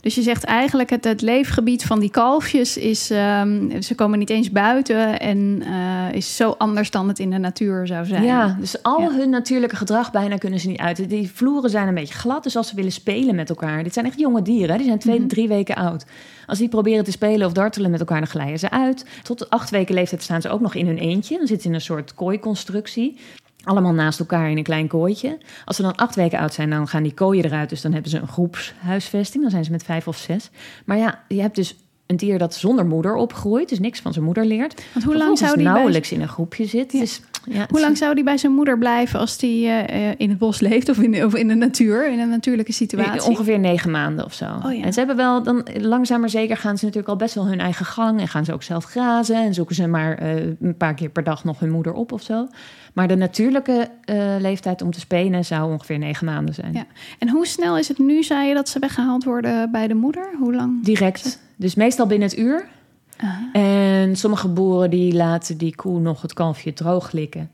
Dus je zegt eigenlijk het, het leefgebied van die kalfjes is... ehm, ze komen niet eens buiten en eh, is zo anders dan het in de natuur zou zijn. Ja, dus al Ja. hun natuurlijke gedrag bijna kunnen ze niet uiten. Die vloeren zijn een beetje glad, dus als ze willen spelen met elkaar... Dit zijn echt jonge dieren, hè, die zijn twee, Mhm. drie weken oud. Als die proberen te spelen of dartelen met elkaar, dan glijden ze uit. Tot acht weken leeftijd staan ze ook nog in hun eentje. Dan zitten ze in een soort kooiconstructie. Allemaal naast elkaar in een klein kooitje. Als ze dan acht weken oud zijn, dan gaan die kooien eruit. Dus dan hebben ze een groepshuisvesting. Dan zijn ze met vijf of zes. Maar ja, je hebt dus een dier dat zonder moeder opgroeit. Dus niks van zijn moeder leert. Want hoe lang zou die bij, nauwelijks in een groepje zit. Ja. Dus, ja, hoe lang zou die bij zijn moeder blijven als die eh, eh, in het bos leeft of in, de, of in de natuur, in een natuurlijke situatie? Ongeveer negen maanden of zo. Oh ja. En ze hebben wel, dan langzaam maar zeker gaan ze natuurlijk al best wel hun eigen gang. En gaan ze ook zelf grazen. En zoeken ze maar eh, een paar keer per dag nog hun moeder op of zo. Maar de natuurlijke eh, leeftijd om te spelen zou ongeveer negen maanden zijn. Ja. En hoe snel is het nu, zei je, dat ze weggehaald worden bij de moeder? Hoe lang? Direct. Dus meestal binnen het uur. Aha. En sommige boeren die laten die koe nog het kalfje droog likken.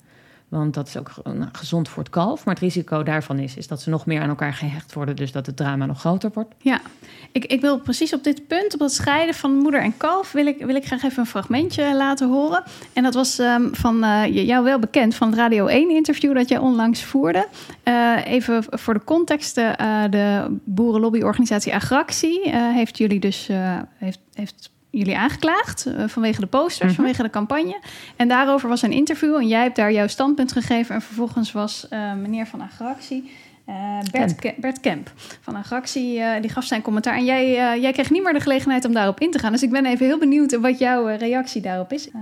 Want dat is ook nou, gezond voor het kalf. Maar het risico daarvan is, is dat ze nog meer aan elkaar gehecht worden. Dus dat het drama nog groter wordt. Ja, ik, ik wil precies op dit punt, op het scheiden van moeder en kalf, wil ik, wil ik graag even een fragmentje laten horen. En dat was ehm, van eh, jou wel bekend van het Radio 1-interview dat jij onlangs voerde. Eh, even voor de context, eh, de boerenlobbyorganisatie Agractie heeft jullie dus heeft, heeft jullie aangeklaagd eh, vanwege de posters, Mhm. vanwege de campagne. En daarover was een interview en jij hebt daar jouw standpunt gegeven. En vervolgens was eh, meneer van Agractie, eh, Bert, Ke- Bert Kemp van Agractie, eh, die gaf zijn commentaar. En jij, jij kreeg niet meer de gelegenheid om daarop in te gaan. Dus ik ben even heel benieuwd wat jouw reactie daarop is. Eh,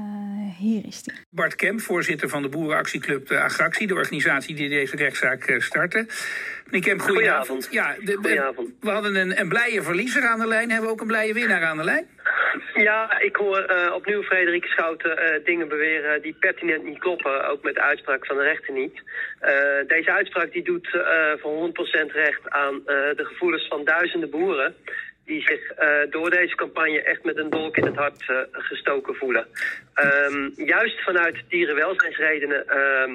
hier is die. Bart Kemp, voorzitter van de Boerenactieclub de Agractie, de organisatie die deze rechtszaak eh, startte. Meneer Kemp, goedenavond. Ja, de- de- Goedenavond. we hadden een, een blije verliezer aan de lijn. Hebben we ook een blije winnaar aan de lijn? Ja, ik hoor eh, opnieuw Frederik Schouten eh, dingen beweren die pertinent niet kloppen. Ook met de uitspraak van de rechter niet. Eh, deze uitspraak die doet voor 100% recht aan de gevoelens van duizenden boeren. Die zich door deze campagne echt met een dolk in het hart gestoken voelen. Ehm, juist vanuit dierenwelzijnsredenen ehm,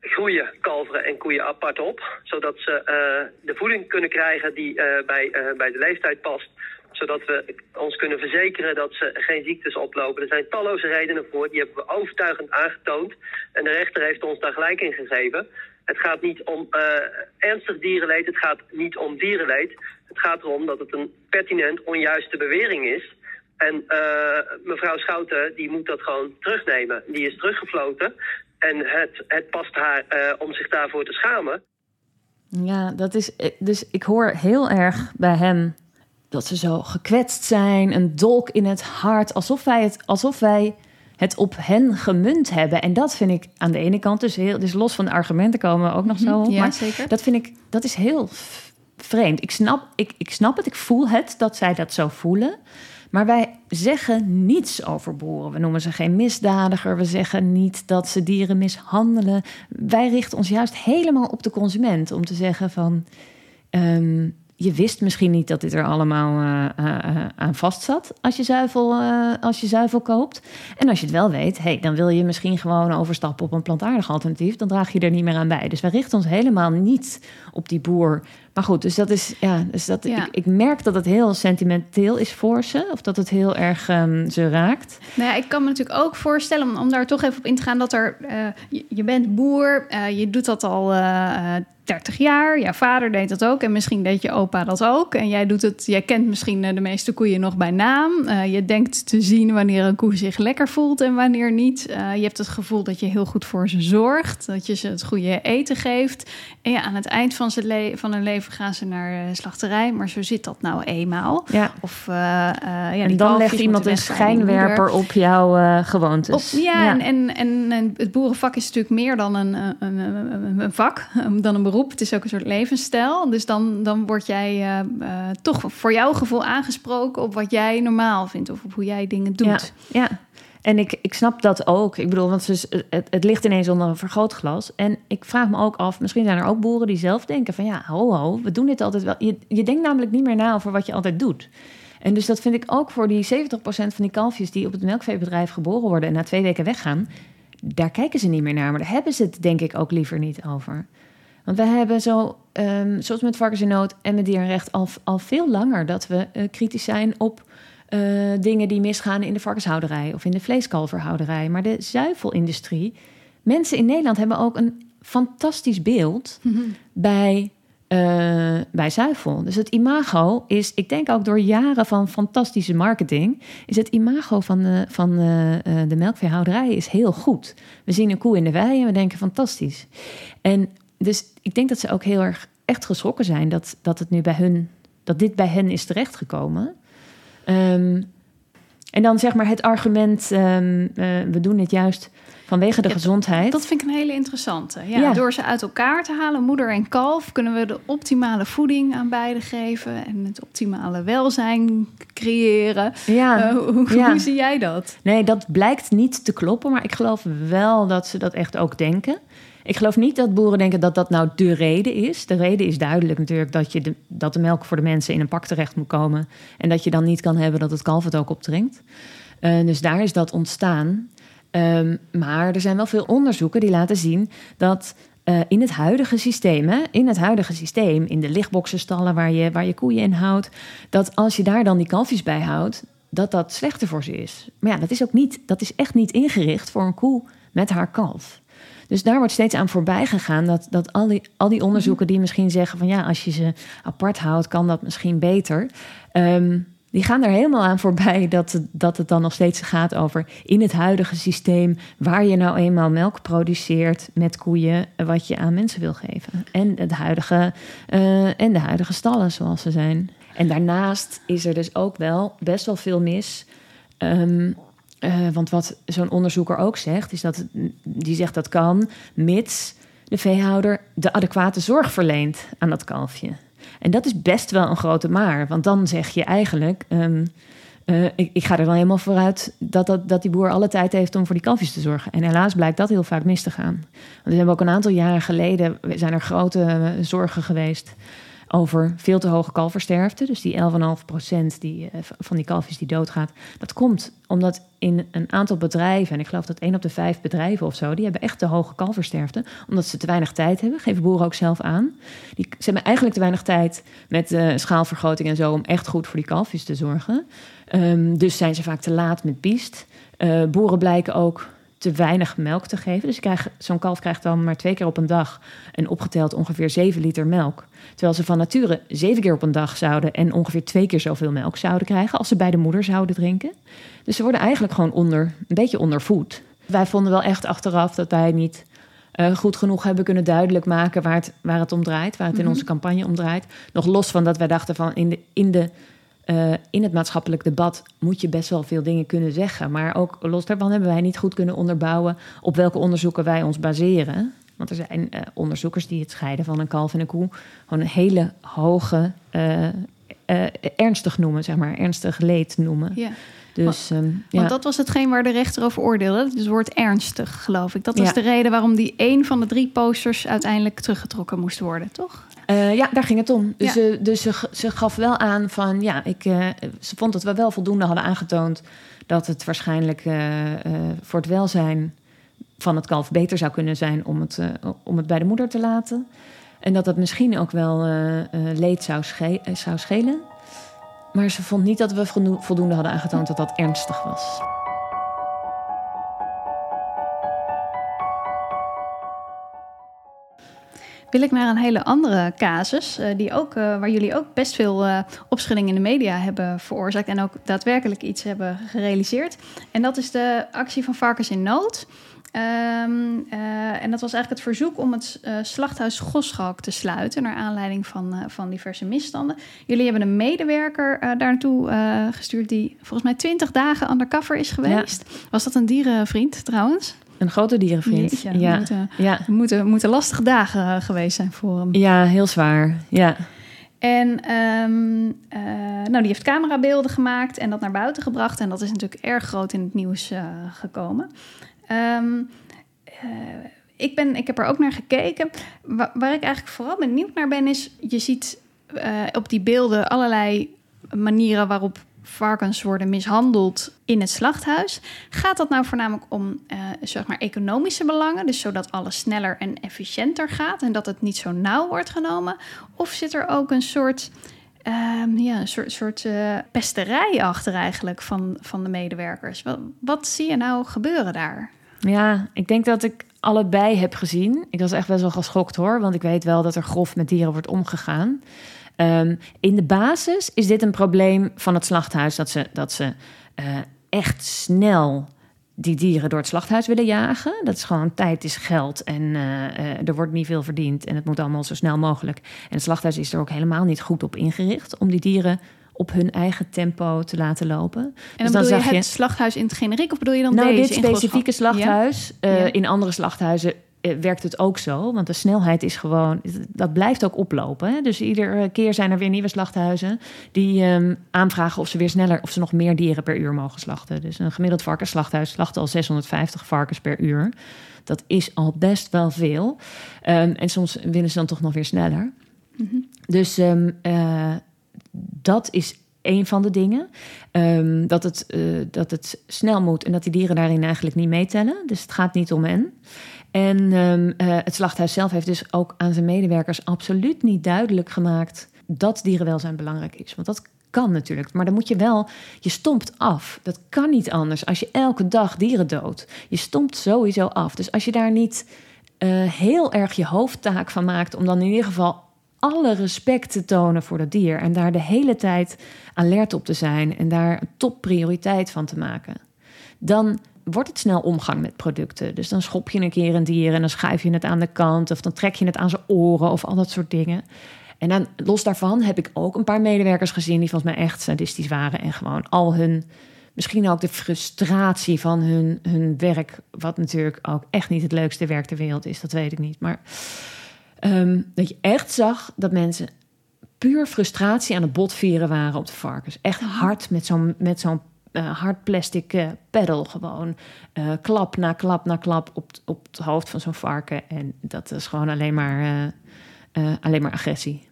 groeien kalveren en koeien apart op. Zodat ze de voeding kunnen krijgen die bij, bij de leeftijd past zodat we ons kunnen verzekeren dat ze geen ziektes oplopen. Er zijn talloze redenen voor, die hebben we overtuigend aangetoond. En de rechter heeft ons daar gelijk in gegeven. Het gaat niet om eh, ernstig dierenleed, het gaat niet om dierenleed. Het gaat erom dat het een pertinent onjuiste bewering is. En eh, mevrouw Schouten, die moet dat gewoon terugnemen. Die is teruggefloten. En het, het past haar eh, om zich daarvoor te schamen. Ja, dat is. Dus ik hoor heel erg bij hem dat ze zo gekwetst zijn, een dolk in het hart, alsof wij het, alsof wij het op hen gemunt hebben. En dat vind ik aan de ene kant dus heel. Dus los van de argumenten komen we ook nog zo. op, Ja, maar zeker. dat vind ik, dat is heel vreemd. Ik snap, ik, ik snap het, ik voel het dat zij dat zo voelen. Maar wij zeggen niets over boeren. We noemen ze geen misdadiger. We zeggen niet dat ze dieren mishandelen. Wij richten ons juist helemaal op de consument. Om te zeggen van... ehm, je wist misschien niet dat dit er allemaal eh, eh, eh, aan vast zat als je, zuivel, als je zuivel koopt. En als je het wel weet, hey, dan wil je misschien gewoon overstappen op een plantaardig alternatief. Dan draag je er niet meer aan bij. Dus wij richten ons helemaal niet op die boer. Maar goed, dus dat is, ja, dus dat, Ja. Ik, ik merk dat het heel sentimenteel is voor ze. Of dat het heel erg ehm, ze raakt. Nou ja, ik kan me natuurlijk ook voorstellen, om, om daar toch even op in te gaan, dat er, je, je bent boer, je doet dat al 30 jaar. Jouw vader deed dat ook en misschien deed je opa dat ook. En jij doet het, jij kent misschien eh, de meeste koeien nog bij naam. Uh, je denkt te zien wanneer een koe zich lekker voelt en wanneer niet. Uh, je hebt het gevoel dat je heel goed voor ze zorgt, dat je ze het goede eten geeft. En ja, aan het eind van, ze van hun leven gaan ze naar de slachterij, maar zo zit dat nou eenmaal. Ja. Of, ja, en dan legt iemand een schijnwerper op jouw gewoontes. Op, ja, ja. En, en, en, het boerenvak is natuurlijk meer dan een, een, een, een vak, dan een beroep. Het is ook een soort levensstijl. Dus dan, dan word jij uh, uh, toch voor jouw gevoel aangesproken op wat jij normaal vindt of op hoe jij dingen doet. Ja, ja. en ik, ik snap dat ook. Ik bedoel, want het, het, het ligt ineens onder een vergrootglas. En ik vraag me ook af, misschien zijn er ook boeren die zelf denken van ja, ho ho, we doen dit altijd wel. Je, je denkt namelijk niet meer na over wat je altijd doet. En dus dat vind ik ook voor die 70% van die kalfjes die op het melkveebedrijf geboren worden en na twee weken weggaan. Daar kijken ze niet meer naar, maar daar hebben ze het denk ik ook liever niet over. Want we hebben zo, um, zoals met varkens in nood en met dierenrecht, al, al veel langer dat we uh, kritisch zijn op uh, dingen die misgaan in de varkenshouderij of in de vleeskalverhouderij. Maar de zuivelindustrie, mensen in Nederland hebben ook een fantastisch beeld mm -hmm. bij, uh, bij zuivel. Dus het imago is, ik denk ook door jaren van fantastische marketing, is het imago van de, van de, de melkveehouderij is heel goed. We zien een koe in de wei en we denken fantastisch. En dus ik denk dat ze ook heel erg echt geschrokken zijn dat, dat het nu bij hun, dat dit bij hen is terechtgekomen. Um, en dan zeg maar het argument, um, uh, we doen het juist vanwege de Ja, gezondheid. Dat vind ik een hele interessante. Ja, Ja. Door ze uit elkaar te halen, moeder en kalf, kunnen we de optimale voeding aan beide geven en het optimale welzijn creëren. ja, Eh, hoe, ja. hoe zie jij dat? nee, dat blijkt niet te kloppen, maar ik geloof wel dat ze dat echt ook denken. Ik geloof niet dat boeren denken dat dat nou de reden is. De reden is duidelijk natuurlijk dat, je de, dat de melk voor de mensen in een pak terecht moet komen. En dat je dan niet kan hebben dat het kalf het ook opdringt. Eh, dus daar is dat ontstaan. Ehm, maar er zijn wel veel onderzoeken die laten zien dat eh, in het huidige systeem, in het huidige systeem, in de lichtboxenstallen waar je, waar je koeien in houdt, dat als je daar dan die kalfjes bij houdt, dat dat slechter voor ze is. Maar ja, dat is ook niet, dat is echt niet ingericht voor een koe met haar kalf. Dus daar wordt steeds aan voorbij gegaan dat, dat al, die, al die onderzoeken die misschien zeggen van ja, als je ze apart houdt, kan dat misschien beter. Ehm, die gaan er helemaal aan voorbij dat, het- dat het dan nog steeds gaat over in het huidige systeem, waar je nou eenmaal melk produceert met koeien, eh, wat je aan mensen wil geven. En, het huidige, eh, en de huidige stallen zoals ze zijn. En daarnaast is er dus ook wel best wel veel mis. Ehm, eh, want wat zo'n onderzoeker ook zegt, is dat die zegt dat kan, mits de veehouder de adequate zorg verleent aan dat kalfje. En dat is best wel een grote maar, want dan zeg je eigenlijk. ehm, eh, ik, ik ga er dan helemaal vooruit dat, dat, dat die boer alle tijd heeft om voor die kalfjes te zorgen. En helaas blijkt dat heel vaak mis te gaan. Want we hebben ook een aantal jaren geleden zijn er grote eh, zorgen geweest over veel te hoge kalversterfte. Dus die 11,5% die, eh, van die kalfjes die doodgaat. Dat komt omdat in een aantal bedrijven, en ik geloof dat één op de vijf bedrijven of zo, die hebben echt te hoge kalversterfte. Omdat ze te weinig tijd hebben, geven boeren ook zelf aan. Die, ze hebben eigenlijk te weinig tijd met eh, schaalvergroting en zo om echt goed voor die kalfjes te zorgen. Ehm, dus zijn ze vaak te laat met biest. Eh, boeren blijken ook te weinig melk te geven. Dus zo'n kalf krijgt dan maar twee keer op een dag en opgeteld ongeveer 7 liter melk. Terwijl ze van nature zeven keer op een dag zouden en ongeveer twee keer zoveel melk zouden krijgen als ze bij de moeder zouden drinken. Dus ze worden eigenlijk gewoon onder, een beetje ondervoed. Wij vonden wel echt achteraf dat wij niet eh, goed genoeg hebben kunnen duidelijk maken waar het, waar het om draait, waar het in onze campagne om draait. Nog los van dat wij dachten van in, de, in, de, eh, in het maatschappelijk debat moet je best wel veel dingen kunnen zeggen. Maar ook los daarvan hebben wij niet goed kunnen onderbouwen op welke onderzoeken wij ons baseren. Want er zijn eh, onderzoekers die het scheiden van een kalf en een koe gewoon een hele hoge, eh, ernstig noemen, zeg maar, ernstig leed noemen. Ja. Dus ehm, ja. Want dat was hetgeen waar de rechter over oordeelde. Dus het woord ernstig, geloof ik. Dat was Ja. de reden waarom die één van de drie posters uiteindelijk teruggetrokken moest worden, toch? Eh, ja, daar ging het om. Dus, Ja. ze, dus ze, ze gaf wel aan van ja, ik, eh, ze vond dat we wel voldoende hadden aangetoond dat het waarschijnlijk eh, eh, voor het welzijn van het kalf beter zou kunnen zijn om het, eh, om het bij de moeder te laten. En dat dat misschien ook wel eh, eh, leed zou, sche- eh, zou schelen. Maar ze vond niet dat we voldo- voldoende hadden aangetoond dat dat ernstig was. Wil ik naar een hele andere casus, uh, die ook, uh, waar jullie ook best veel uh, opschudding in de media hebben veroorzaakt en ook daadwerkelijk iets hebben gerealiseerd. En dat is de actie van Varkens in Nood. Um, uh, en dat was eigenlijk het verzoek om het slachthuis Goschalk te sluiten... naar aanleiding van, van diverse misstanden. Jullie hebben een medewerker daar naartoe gestuurd... die volgens mij twintig dagen undercover is geweest. Ja. Was dat een dierenvriend trouwens? Een grote dierenvriend, Jeetje, ja. Moeten, ja. Moeten, moeten lastige dagen geweest zijn voor hem. Ja, heel zwaar, ja. En um, uh, nou, die heeft camerabeelden gemaakt en dat naar buiten gebracht. En dat is natuurlijk erg groot in het nieuws uh, gekomen. Um, uh, ik, ben, ik heb er ook naar gekeken. Waar, waar, ik eigenlijk vooral benieuwd naar ben, is... je ziet op die beelden allerlei manieren waarop varkens worden mishandeld in het slachthuis. Gaat dat nou voornamelijk om uh, zeg maar economische belangen, dus zodat alles sneller en efficiënter gaat en dat het niet zo nauw wordt genomen? Of zit er ook een soort, uh, ja, een soort, soort uh, pesterij achter eigenlijk van, van de medewerkers? Wat, wat zie je nou gebeuren daar? Ja, ik denk dat ik allebei heb gezien. Ik was echt best wel geschokt hoor, want ik weet wel dat er grof met dieren wordt omgegaan. Um, in de basis is dit een probleem van het slachthuis dat ze, dat ze uh, echt snel die dieren door het slachthuis willen jagen. Dat is gewoon tijd is geld en uh, uh, er wordt niet veel verdiend en het moet allemaal zo snel mogelijk. En het slachthuis is er ook helemaal niet goed op ingericht om die dieren op hun eigen tempo te laten lopen. En dan, dus dan bedoel je het slachthuis in het generiek of bedoel je dan nou, deze dit specifieke slachthuis? Ja? Uh, ja. In andere slachthuizen werkt het ook zo. Want de snelheid is gewoon, dat blijft ook oplopen. Hè? Dus iedere keer zijn er weer nieuwe slachthuizen die um, aanvragen of ze weer sneller, of ze nog meer dieren per uur mogen slachten. Dus een gemiddeld varkensslachthuis slacht al 650 varkens per uur. Dat is al best wel veel. Um, en soms willen ze dan toch nog weer sneller. Mm -hmm. Dus um, uh, dat is een van de dingen. Um, dat, het, uh, dat het snel moet en dat die dieren daarin eigenlijk niet meetellen. Dus het gaat niet om hen. En um, uh, het slachthuis zelf heeft dus ook aan zijn medewerkers absoluut niet duidelijk gemaakt dat dierenwelzijn belangrijk is. Want dat kan natuurlijk, maar dan moet je wel, je stompt af. Dat kan niet anders als je elke dag dieren doodt. Je stompt sowieso af. Dus als je daar niet uh, heel erg je hoofdtaak van maakt om dan in ieder geval alle respect te tonen voor dat dier en daar de hele tijd alert op te zijn en daar een topprioriteit van te maken, dan wordt het snel omgang met producten. Dus dan schop je een keer een dier en dan schuif je het aan de kant of dan trek je het aan zijn oren of al dat soort dingen. En dan los daarvan heb ik ook een paar medewerkers gezien die volgens mij echt sadistisch waren en gewoon al hun, misschien ook de frustratie van hun, hun werk, wat natuurlijk ook echt niet het leukste werk ter wereld is, dat weet ik niet. Maar um, dat je echt zag dat mensen puur frustratie aan het botvieren waren op de varkens. Echt hard met zo'n met zo'n uh, hard plastic uh, pedal gewoon. Uh, klap na klap na klap op, op het hoofd van zo'n varken. En dat is gewoon alleen maar, alleen maar agressie.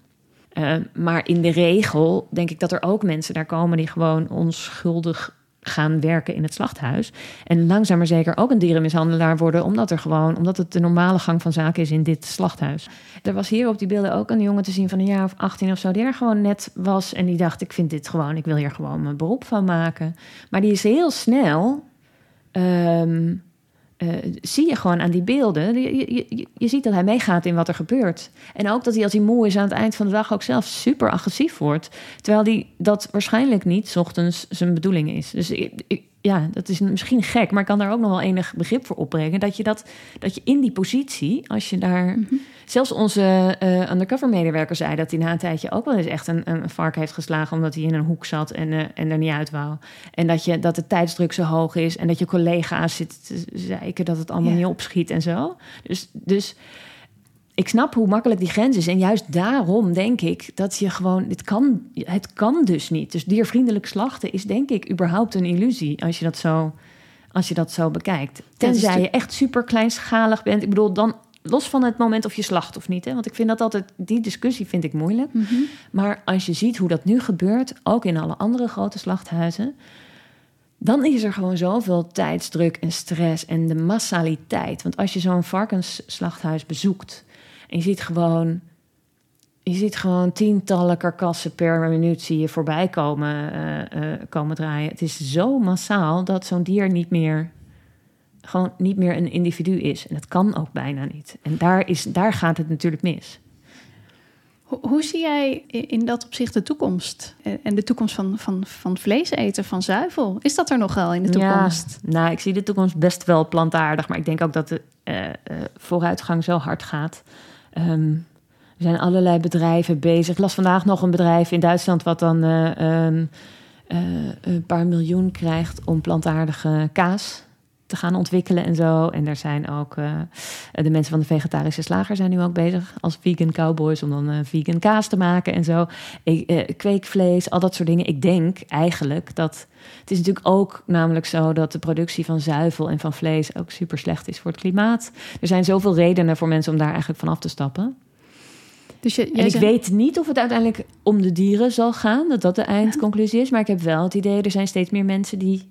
maar in de regel denk ik dat er ook mensen daar komen die gewoon onschuldig gaan werken in het slachthuis. En langzaam maar zeker ook een dierenmishandelaar worden, omdat, er gewoon, omdat het de normale gang van zaken is in dit slachthuis. Er was hier op die beelden ook een jongen te zien van een jaar of 18 of zo, die er gewoon net was en die dacht: Ik vind dit gewoon, ik wil hier gewoon mijn beroep van maken. Maar die is heel snel. Um, uh, zie je gewoon aan die beelden. Je, je, ziet dat hij meegaat in wat er gebeurt. En ook dat hij als hij moe is aan het eind van de dag ook zelf super agressief wordt. Terwijl hij dat waarschijnlijk niet ochtends zijn bedoeling is. Dus ik, ja, dat is misschien gek, maar ik kan daar ook nog wel enig begrip voor opbrengen. Dat je, dat, dat je in die positie, als je daar. Mm -hmm. Zelfs onze uh, undercover medewerker zei dat hij na een tijdje ook wel eens echt een, een vark heeft geslagen. omdat hij in een hoek zat en, uh, en er niet uit wou. En dat, je, dat de tijdsdruk zo hoog is en dat je collega's zitten te zeiken dat het allemaal yeah. niet opschiet en zo. Dus. dus ik snap hoe makkelijk die grens is. En juist daarom denk ik dat je gewoon. Dit kan, het kan dus niet. Dus diervriendelijk slachten is denk ik überhaupt een illusie. Als je dat zo, als je dat zo bekijkt. Tenzij je echt super kleinschalig bent. Ik bedoel, dan los van het moment of je slacht of niet. Hè? Want ik vind dat altijd. Die discussie vind ik moeilijk. Mm -hmm. Maar als je ziet hoe dat nu gebeurt, ook in alle andere grote slachthuizen. Dan is er gewoon zoveel tijdsdruk en stress en de massaliteit. Want als je zo'n varkensslachthuis bezoekt. En je ziet gewoon, je ziet gewoon tientallen karkassen per minuut zie je voorbij komen, uh, uh, komen draaien. Het is zo massaal dat zo'n dier niet meer gewoon niet meer een individu is. En dat kan ook bijna niet. En daar, is, daar gaat het natuurlijk mis. Hoe, hoe zie jij in dat opzicht de toekomst? Eh, En de toekomst van, van, van vlees eten, van zuivel? Is dat er nog wel in de toekomst? Ja, nou, ik zie de toekomst best wel plantaardig. Maar ik denk ook dat de eh, eh, vooruitgang zo hard gaat. Ehm, er zijn allerlei bedrijven bezig. Ik las vandaag nog een bedrijf in Duitsland... wat dan eh, een, eh, een paar miljoen krijgt om plantaardige kaas te gaan ontwikkelen en zo. En er zijn ook eh, de mensen van de vegetarische slager zijn nu ook bezig als vegan cowboys om dan eh, vegan kaas te maken en zo. Ik, eh, kweekvlees, al dat soort dingen. Ik denk eigenlijk dat het is natuurlijk ook namelijk zo dat de productie van zuivel en van vlees ook super slecht is voor het klimaat. Er zijn zoveel redenen voor mensen om daar eigenlijk van af te stappen. Dus je, En ik weet niet of het uiteindelijk om de dieren zal gaan, dat dat de eindconclusie is. Maar ik heb wel het idee, er zijn steeds meer mensen die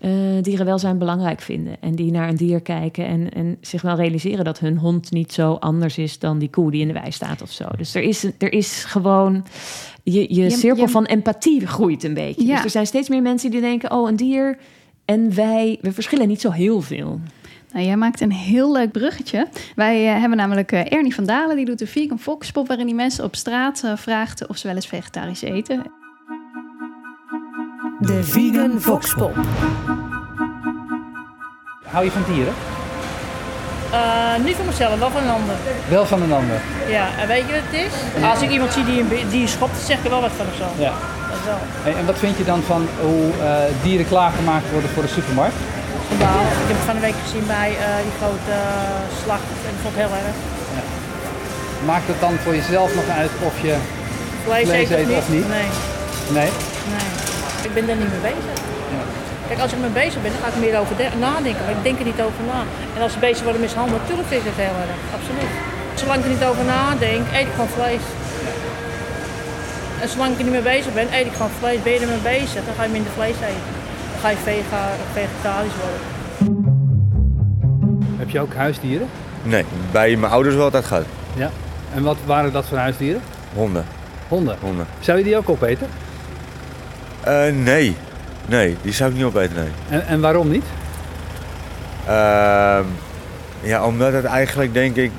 eh, dierenwelzijn belangrijk vinden. En die naar een dier kijken en, en zich wel realiseren dat hun hond niet zo anders is dan die koe die in de wei staat of zo. Dus er is, er is gewoon, je, je, Je- cirkel je- van empathie groeit een beetje. Ja. Dus er zijn steeds meer mensen die denken, oh een dier en wij, we verschillen niet zo heel veel. Nou, jij maakt een heel leuk bruggetje. Wij eh, hebben namelijk eh, Ernie van Dalen, die doet een vegan foxpop... waarin die mensen op straat eh, vraagt of ze wel eens vegetarisch eten. De Vegan Voxpop. Hou je van dieren? Eh, niet van mezelf, wel van een ander. Wel van een ander. Ja, en weet je wat het is? Als ik iemand zie die een, die een schopt, zeg ik er wel wat van of zo. Ja. Dat is wel. Hey, en wat vind je dan van hoe eh, dieren klaargemaakt worden voor de supermarkt? Nou, ik heb het van de week gezien bij eh, die grote slacht en dat vond ik heel erg. Maakt het dan voor jezelf nog uit of je... Vlees, eten of niet? Nee, Nee? nee. Ik ben daar niet mee bezig. Ja. Kijk, als ik mee bezig ben, dan ga ik meer over de- nadenken. Maar ik denk er niet over na. En als ze bezig worden mishandeld, natuurlijk vind ik het heel erg. Absoluut. Zolang ik er niet over nadenk, eet ik gewoon vlees. En zolang ik er niet mee bezig ben, eet ik gewoon vlees. Ben je er mee bezig, dan ga je minder vlees eten. Dan ga je vega, vegetarisch worden. Heb je ook huisdieren? Nee, bij mijn ouders wel altijd gehad. Ja. En wat waren dat voor huisdieren? Honden. Honden. Honden. Zou je die ook opeten? Eh, nee. Nee, die zou ik niet opeten, nee. En, en waarom niet? Ehm, ja, omdat het eigenlijk, denk ik,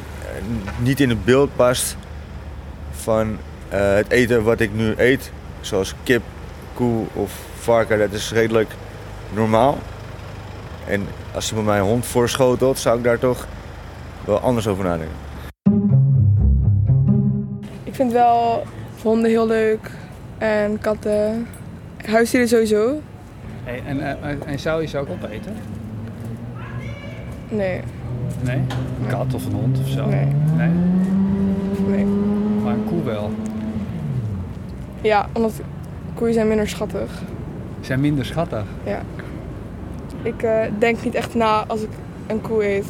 niet in het beeld past van eh, het eten wat ik nu eet. Zoals kip, koe of varken, dat is redelijk normaal. En als iemand mij een hond voorschotelt, zou ik daar toch wel anders over nadenken. Ik vind wel honden heel leuk en katten. Huisdieren sowieso. Hey, en, eh, en zou je ze ook opeten? Nee, Nee? Een kat of een hond of zo? Nee. Nee? nee. Maar een koe wel. Ja, omdat koeien zijn minder schattig. Ze zijn minder schattig. Ja. Ik eh, denk niet echt na als ik een koe eet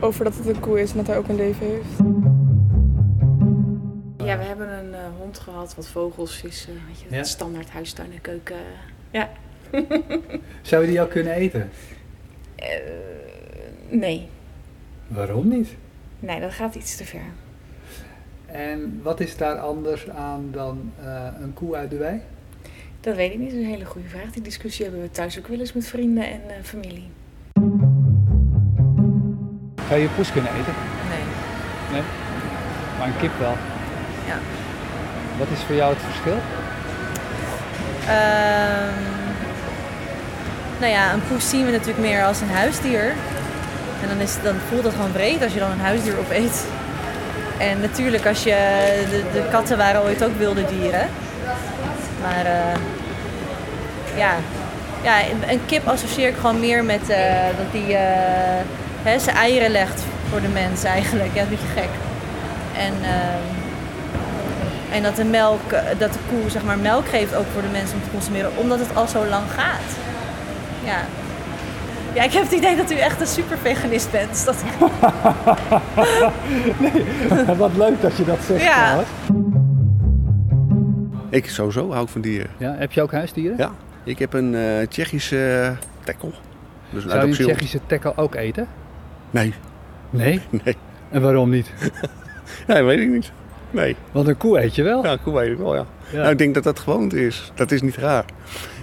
over dat het een koe is en dat hij ook een leven heeft. Ja, we hebben een eh, hond gehad, wat vogels, vissen, weet je, Ja. standaard huistuin en keuken. Ja. Zou je die ook kunnen eten? Eh, nee, Waarom niet? nee, dat gaat iets te ver. En wat is daar anders aan dan eh, een koe uit de wei? Dat weet ik niet, dat is een hele goede vraag. Die discussie hebben we thuis ook wel eens met vrienden en eh, familie. Zou je poes kunnen eten? Nee. Nee? Maar een kip wel? Ja. Wat is voor jou het verschil? Ehm, nou ja, een poes zien we natuurlijk meer als een huisdier. En dan, is, dan voelt het gewoon breed als je dan een huisdier opeet. En natuurlijk, als je, de, de katten waren ooit ook wilde dieren. Maar eh, ja. ja, een- kip associeer ik gewoon meer met eh, dat die eh, hè, zijn eieren legt voor de mens eigenlijk. Ja, dat een beetje gek. En, ehm, en dat de melk, eh, dat de koe zeg maar melk geeft ook voor de mensen om te consumeren, omdat het al zo lang gaat. Ja. Ja, ik heb het idee dat u echt een super veganist bent. Dus dat... Wat leuk dat je dat zegt. Ja. trouwens. Ik sowieso hou ik van dieren. Ja, heb je ook huisdieren? Ja, ik heb een eh, Tsjechische uh, tekkel. Dus een Zou je een Tsjechische tekkel ook eten? Nee. Nee? Nee. En waarom niet? Nee, weet ik niet. Nee. Want een koe eet je wel? Ja, een koe weet ik wel, ja. Ja. Nou, ik denk dat dat gewoonte is. Dat is niet raar.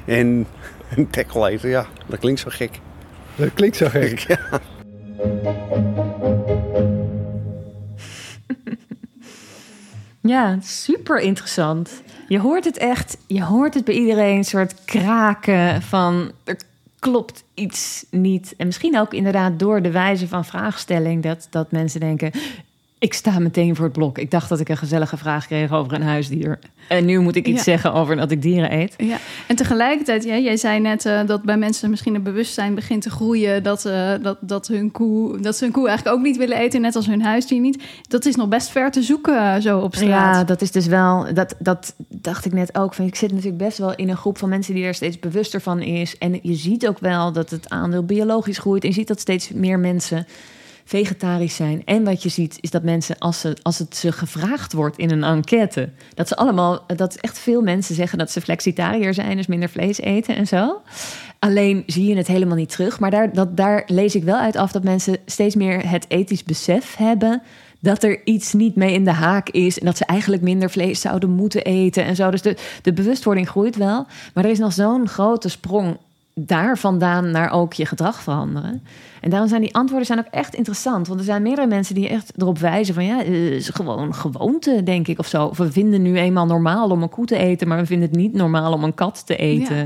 En een tekkel eten, ja, dat klinkt zo gek. Dat klinkt zo gek. Ja. Ja, super interessant. Je hoort het echt, je hoort het bij iedereen, een soort kraken van er klopt iets niet. En misschien ook inderdaad door de wijze van vraagstelling dat, dat mensen denken, ik sta meteen voor het blok. Ik dacht dat ik een gezellige vraag kreeg over een huisdier. En nu moet ik iets Ja. zeggen over dat ik dieren eet. Ja, en tegelijkertijd, ja, jij zei net eh, dat bij mensen misschien het bewustzijn begint te groeien dat, eh, dat, dat, hun koe, dat ze hun koe eigenlijk ook niet willen eten, net als hun huisdier niet. Dat is nog best ver te zoeken eh, zo op straat. Ja, dat is dus wel, dat, dat dacht ik net ook. Van, ik zit natuurlijk best wel in een groep van mensen die er steeds bewuster van is. En je ziet ook wel dat het aandeel biologisch groeit. En je ziet dat steeds meer mensen vegetarisch zijn. En wat je ziet is dat mensen, als, ze, als het ze gevraagd wordt in een enquête, dat ze allemaal, dat echt veel mensen zeggen dat ze flexitariër zijn, dus minder vlees eten en zo. Alleen zie je het helemaal niet terug. Maar daar, dat, daar lees ik wel uit af dat mensen steeds meer het ethisch besef hebben dat er iets niet mee in de haak is en dat ze eigenlijk minder vlees zouden moeten eten en zo. Dus de, de bewustwording groeit wel, maar er is nog zo'n grote sprong daar vandaan naar ook je gedrag veranderen. En daarom zijn die antwoorden zijn ook echt interessant. Want er zijn meerdere mensen die echt erop wijzen van... ja, het is gewoon gewoonte, denk ik, of zo. Of we vinden nu eenmaal normaal om een koe te eten... maar we vinden het niet normaal om een kat te eten. Ja.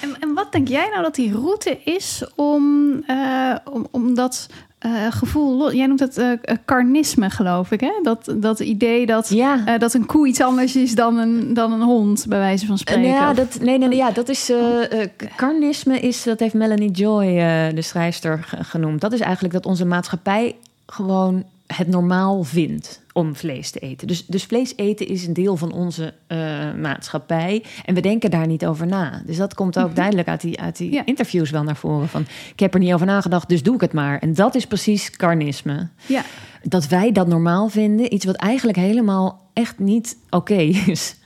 En, en wat denk jij nou dat die route is om, eh, om, om dat eh, gevoel... Jij noemt het eh, eh, carnisme, geloof ik, hè? Dat, dat idee dat, eh, dat een koe iets anders is dan een, dan een hond, bij wijze van spreken. Ja, Of- dat, nee, nee, nee, ja, dat is. eh, eh, carnisme is, dat heeft Melanie Joy, eh, de schrijfster, ge- genoemd. Dat is eigenlijk dat onze maatschappij gewoon het normaal vindt om vlees te eten. Dus, dus vlees eten is een deel van onze eh, maatschappij. En we denken daar niet over na. Dus dat komt ook duidelijk uit die, uit die interviews wel naar voren. Van, ik heb er niet over nagedacht, dus doe ik het maar. En dat is precies carnisme. Ja. Dat wij dat normaal vinden. Iets wat eigenlijk helemaal echt niet oké is.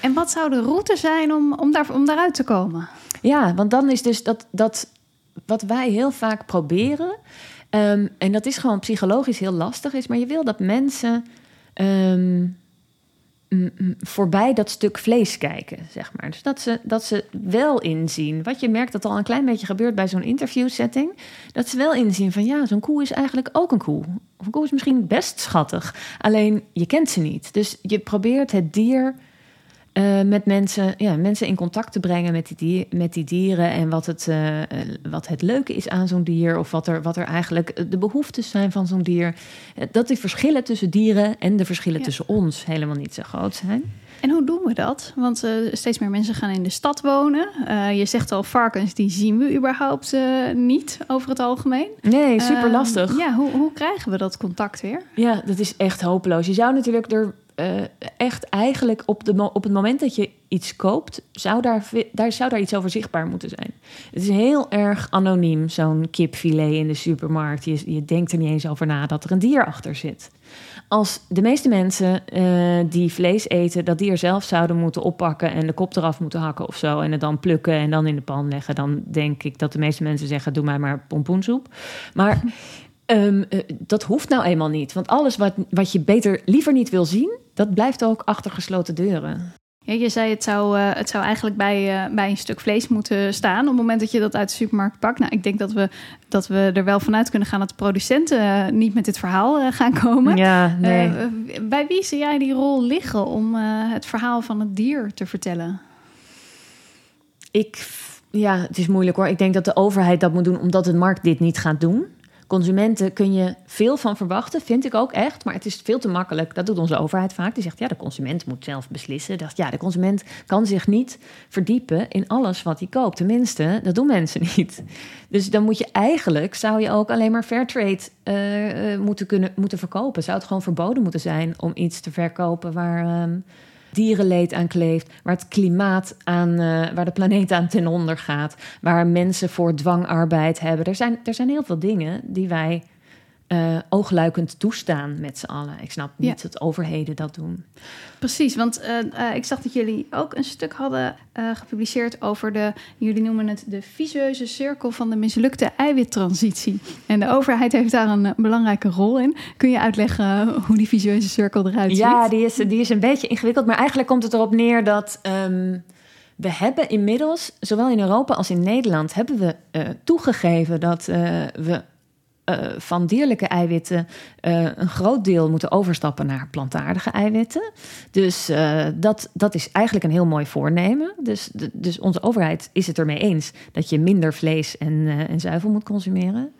En wat zou de route zijn om, om, daar, om daaruit te komen? Ja, want dan is dus dat, dat wat wij heel vaak proberen. Ehm, en dat is gewoon psychologisch heel lastig is, maar je wil dat mensen ehm, voorbij dat stuk vlees kijken, zeg maar. Dus dat ze, dat ze wel inzien. Wat je merkt dat al een klein beetje gebeurt bij zo'n interviewsetting. Dat ze wel inzien van ja, zo'n koe is eigenlijk ook een koe. Of een koe is misschien best schattig. Alleen je kent ze niet. Dus je probeert het dier eh, met mensen, ja, mensen in contact te brengen met die, dier, met die dieren en wat het, eh, eh, wat het leuke is aan zo'n dier of wat er, wat er eigenlijk de behoeftes zijn van zo'n dier. Dat die verschillen tussen dieren en de verschillen tussen ons helemaal niet zo groot zijn. En hoe doen we dat? Want steeds meer mensen gaan in de stad wonen. Je zegt al, varkens, die zien we überhaupt niet over het algemeen. Nee, super Eh, lastig. ja, hoe, hoe krijgen we dat contact weer? Ja, dat is echt hopeloos. Je zou natuurlijk er eh, echt eigenlijk op, de, op het moment dat je iets koopt, zou daar, daar, zou daar iets over zichtbaar moeten zijn. Het is heel erg anoniem, zo'n kipfilet in de supermarkt. Je, je denkt er niet eens over na dat er een dier achter zit. Als de meeste mensen eh, die vlees eten, dat dier zelf zouden moeten oppakken en de kop eraf moeten hakken of zo. En het dan plukken en dan in de pan leggen. Dan denk ik dat de meeste mensen zeggen: doe mij maar pompoensoep. Maar ehm, eh, dat hoeft nou eenmaal niet. Want alles wat, wat je beter liever niet wil zien, dat blijft ook achter gesloten deuren. Ja, je zei het zou, eh, het zou eigenlijk bij, eh, bij een stuk vlees moeten staan op het moment dat je dat uit de supermarkt pakt. Nou, ik denk dat we, dat we er wel vanuit kunnen gaan dat de producenten niet met dit verhaal gaan komen. Ja, nee. Bij wie zie jij die rol liggen om het verhaal van het dier te vertellen? Ik, ja, het is moeilijk hoor. Ik denk dat de overheid dat moet doen omdat de markt dit niet gaat doen. Consumenten kun je veel van verwachten, vind ik ook echt. Maar het is veel te makkelijk. Dat doet onze overheid vaak. Die zegt, ja, de consument moet zelf beslissen. Dat, ja, de consument kan zich niet verdiepen in alles wat hij koopt. Tenminste, dat doen mensen niet. Dus dan moet je eigenlijk, zou je ook alleen maar fairtrade eh, moeten, kunnen, moeten verkopen. Zou het gewoon verboden moeten zijn om iets te verkopen waar... ehm, dierenleed aan kleeft, waar het klimaat aan, eh, waar de planeet aan ten onder gaat, waar mensen voor dwangarbeid hebben. Er zijn, er zijn heel veel dingen die wij eh, oogluikend toestaan met z'n allen. Ik snap niet Ja. dat overheden dat doen. Precies, want eh, eh, ik zag dat jullie ook een stuk hadden gepubliceerd over de, jullie noemen het de visueuze cirkel van de mislukte eiwittransitie. En de overheid heeft daar een belangrijke rol in. Kun je uitleggen hoe die visueuze cirkel eruit ziet? Ja, die is, die is een beetje ingewikkeld, maar eigenlijk komt het erop neer dat ehm, we hebben inmiddels, zowel in Europa als in Nederland, hebben we toegegeven dat we uh, van dierlijke eiwitten een groot deel moeten overstappen naar plantaardige eiwitten. Dus dat, dat is eigenlijk een heel mooi voornemen. Dus, dus onze overheid is het ermee eens dat je minder vlees en, en zuivel moet consumeren.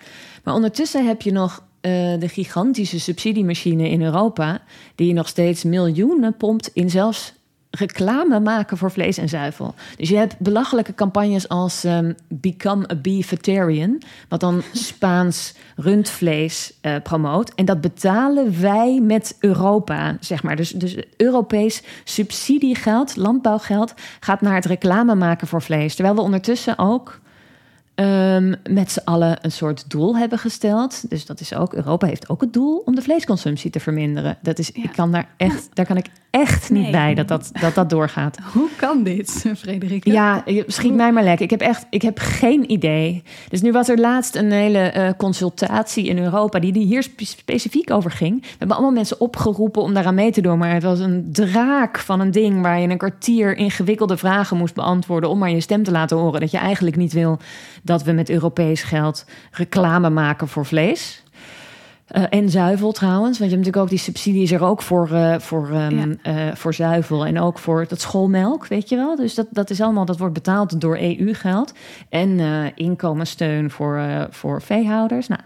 Maar ondertussen heb je nog de gigantische subsidiemachine in Europa, die nog steeds miljoenen pompt in zelfs reclame maken voor vlees en zuivel. Dus je hebt belachelijke campagnes als um, Become a Beefetarian, wat dan Spaans rundvlees uh, promoot. En dat betalen wij met Europa, zeg maar. Dus, dus Europees subsidiegeld, landbouwgeld, gaat naar het reclame maken voor vlees. Terwijl we ondertussen ook um, met z'n allen een soort doel hebben gesteld. Dus dat is ook, Europa heeft ook het doel om de vleesconsumptie te verminderen. Dat is, ik kan daar echt, daar kan ik echt niet bij dat dat, dat dat doorgaat. Hoe kan dit, Frederik? Ja, schiet mij maar lekker. Ik heb echt, ik heb geen idee. Dus nu was er laatst een hele uh, consultatie in Europa die, die hier spe specifiek over ging. We hebben allemaal mensen opgeroepen om daaraan mee te doen, maar het was een draak van een ding waar je een kwartier ingewikkelde vragen moest beantwoorden om maar je stem te laten horen dat je eigenlijk niet wil dat we met Europees geld reclame maken voor vlees. Uh, en zuivel trouwens, want je hebt natuurlijk ook die subsidies er ook voor, uh, voor, um, ja. uh, voor zuivel en ook voor dat schoolmelk, weet je wel. Dus dat, dat is allemaal, dat wordt betaald door EU-geld. En inkomenssteun voor, voor veehouders. Nou,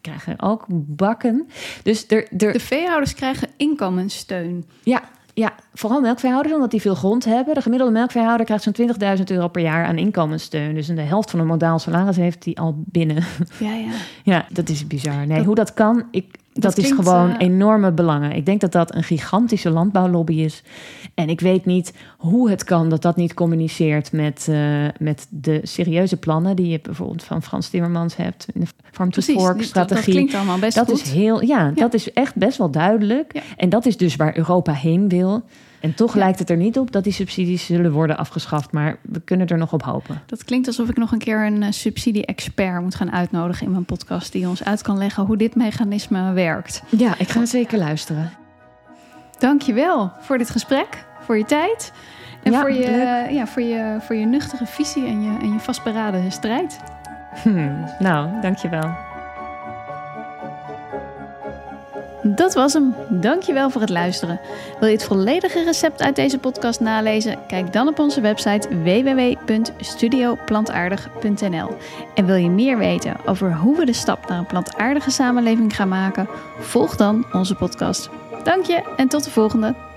krijgen ook bakken. Dus er, er... De veehouders krijgen inkomenssteun. Ja, ja, vooral melkveehouders, omdat die veel grond hebben. De gemiddelde melkveehouder krijgt zo'n 20.000 euro per jaar aan inkomenssteun. Dus de helft van een modaal salaris heeft hij al binnen. Ja, ja. ja, dat is bizar. Nee, hoe dat kan, ik, dat, is gewoon uh... enorme belangen. Ik denk dat dat een gigantische landbouwlobby is. En ik weet niet hoe het kan dat dat niet communiceert met, uh, met de serieuze plannen die je bijvoorbeeld van Frans Timmermans hebt in de Farm to Fork strategie. Dat, dat klinkt allemaal best dat goed. Is heel, ja, ja, dat is echt best wel duidelijk. Ja. En dat is dus waar Europa heen wil. En toch ja. lijkt het er niet op dat die subsidies zullen worden afgeschaft. Maar we kunnen er nog op hopen. Dat klinkt alsof ik nog een keer een uh, subsidie-expert moet gaan uitnodigen in mijn podcast. Die ons uit kan leggen hoe dit mechanisme werkt. Ja, ik ga zeker luisteren. Dankjewel voor dit gesprek, voor je tijd. En ja, voor, je, ja, voor, je, voor je nuchtere visie en je, en je vastberaden strijd. Hmm, nou, dankjewel. Dat was hem. Dankjewel voor het luisteren. Wil je het volledige recept uit deze podcast nalezen? Kijk dan op onze website www.studioplantaardig.nl. En wil je meer weten over hoe we de stap naar een plantaardige samenleving gaan maken? Volg dan onze podcast. Dank je en tot de volgende.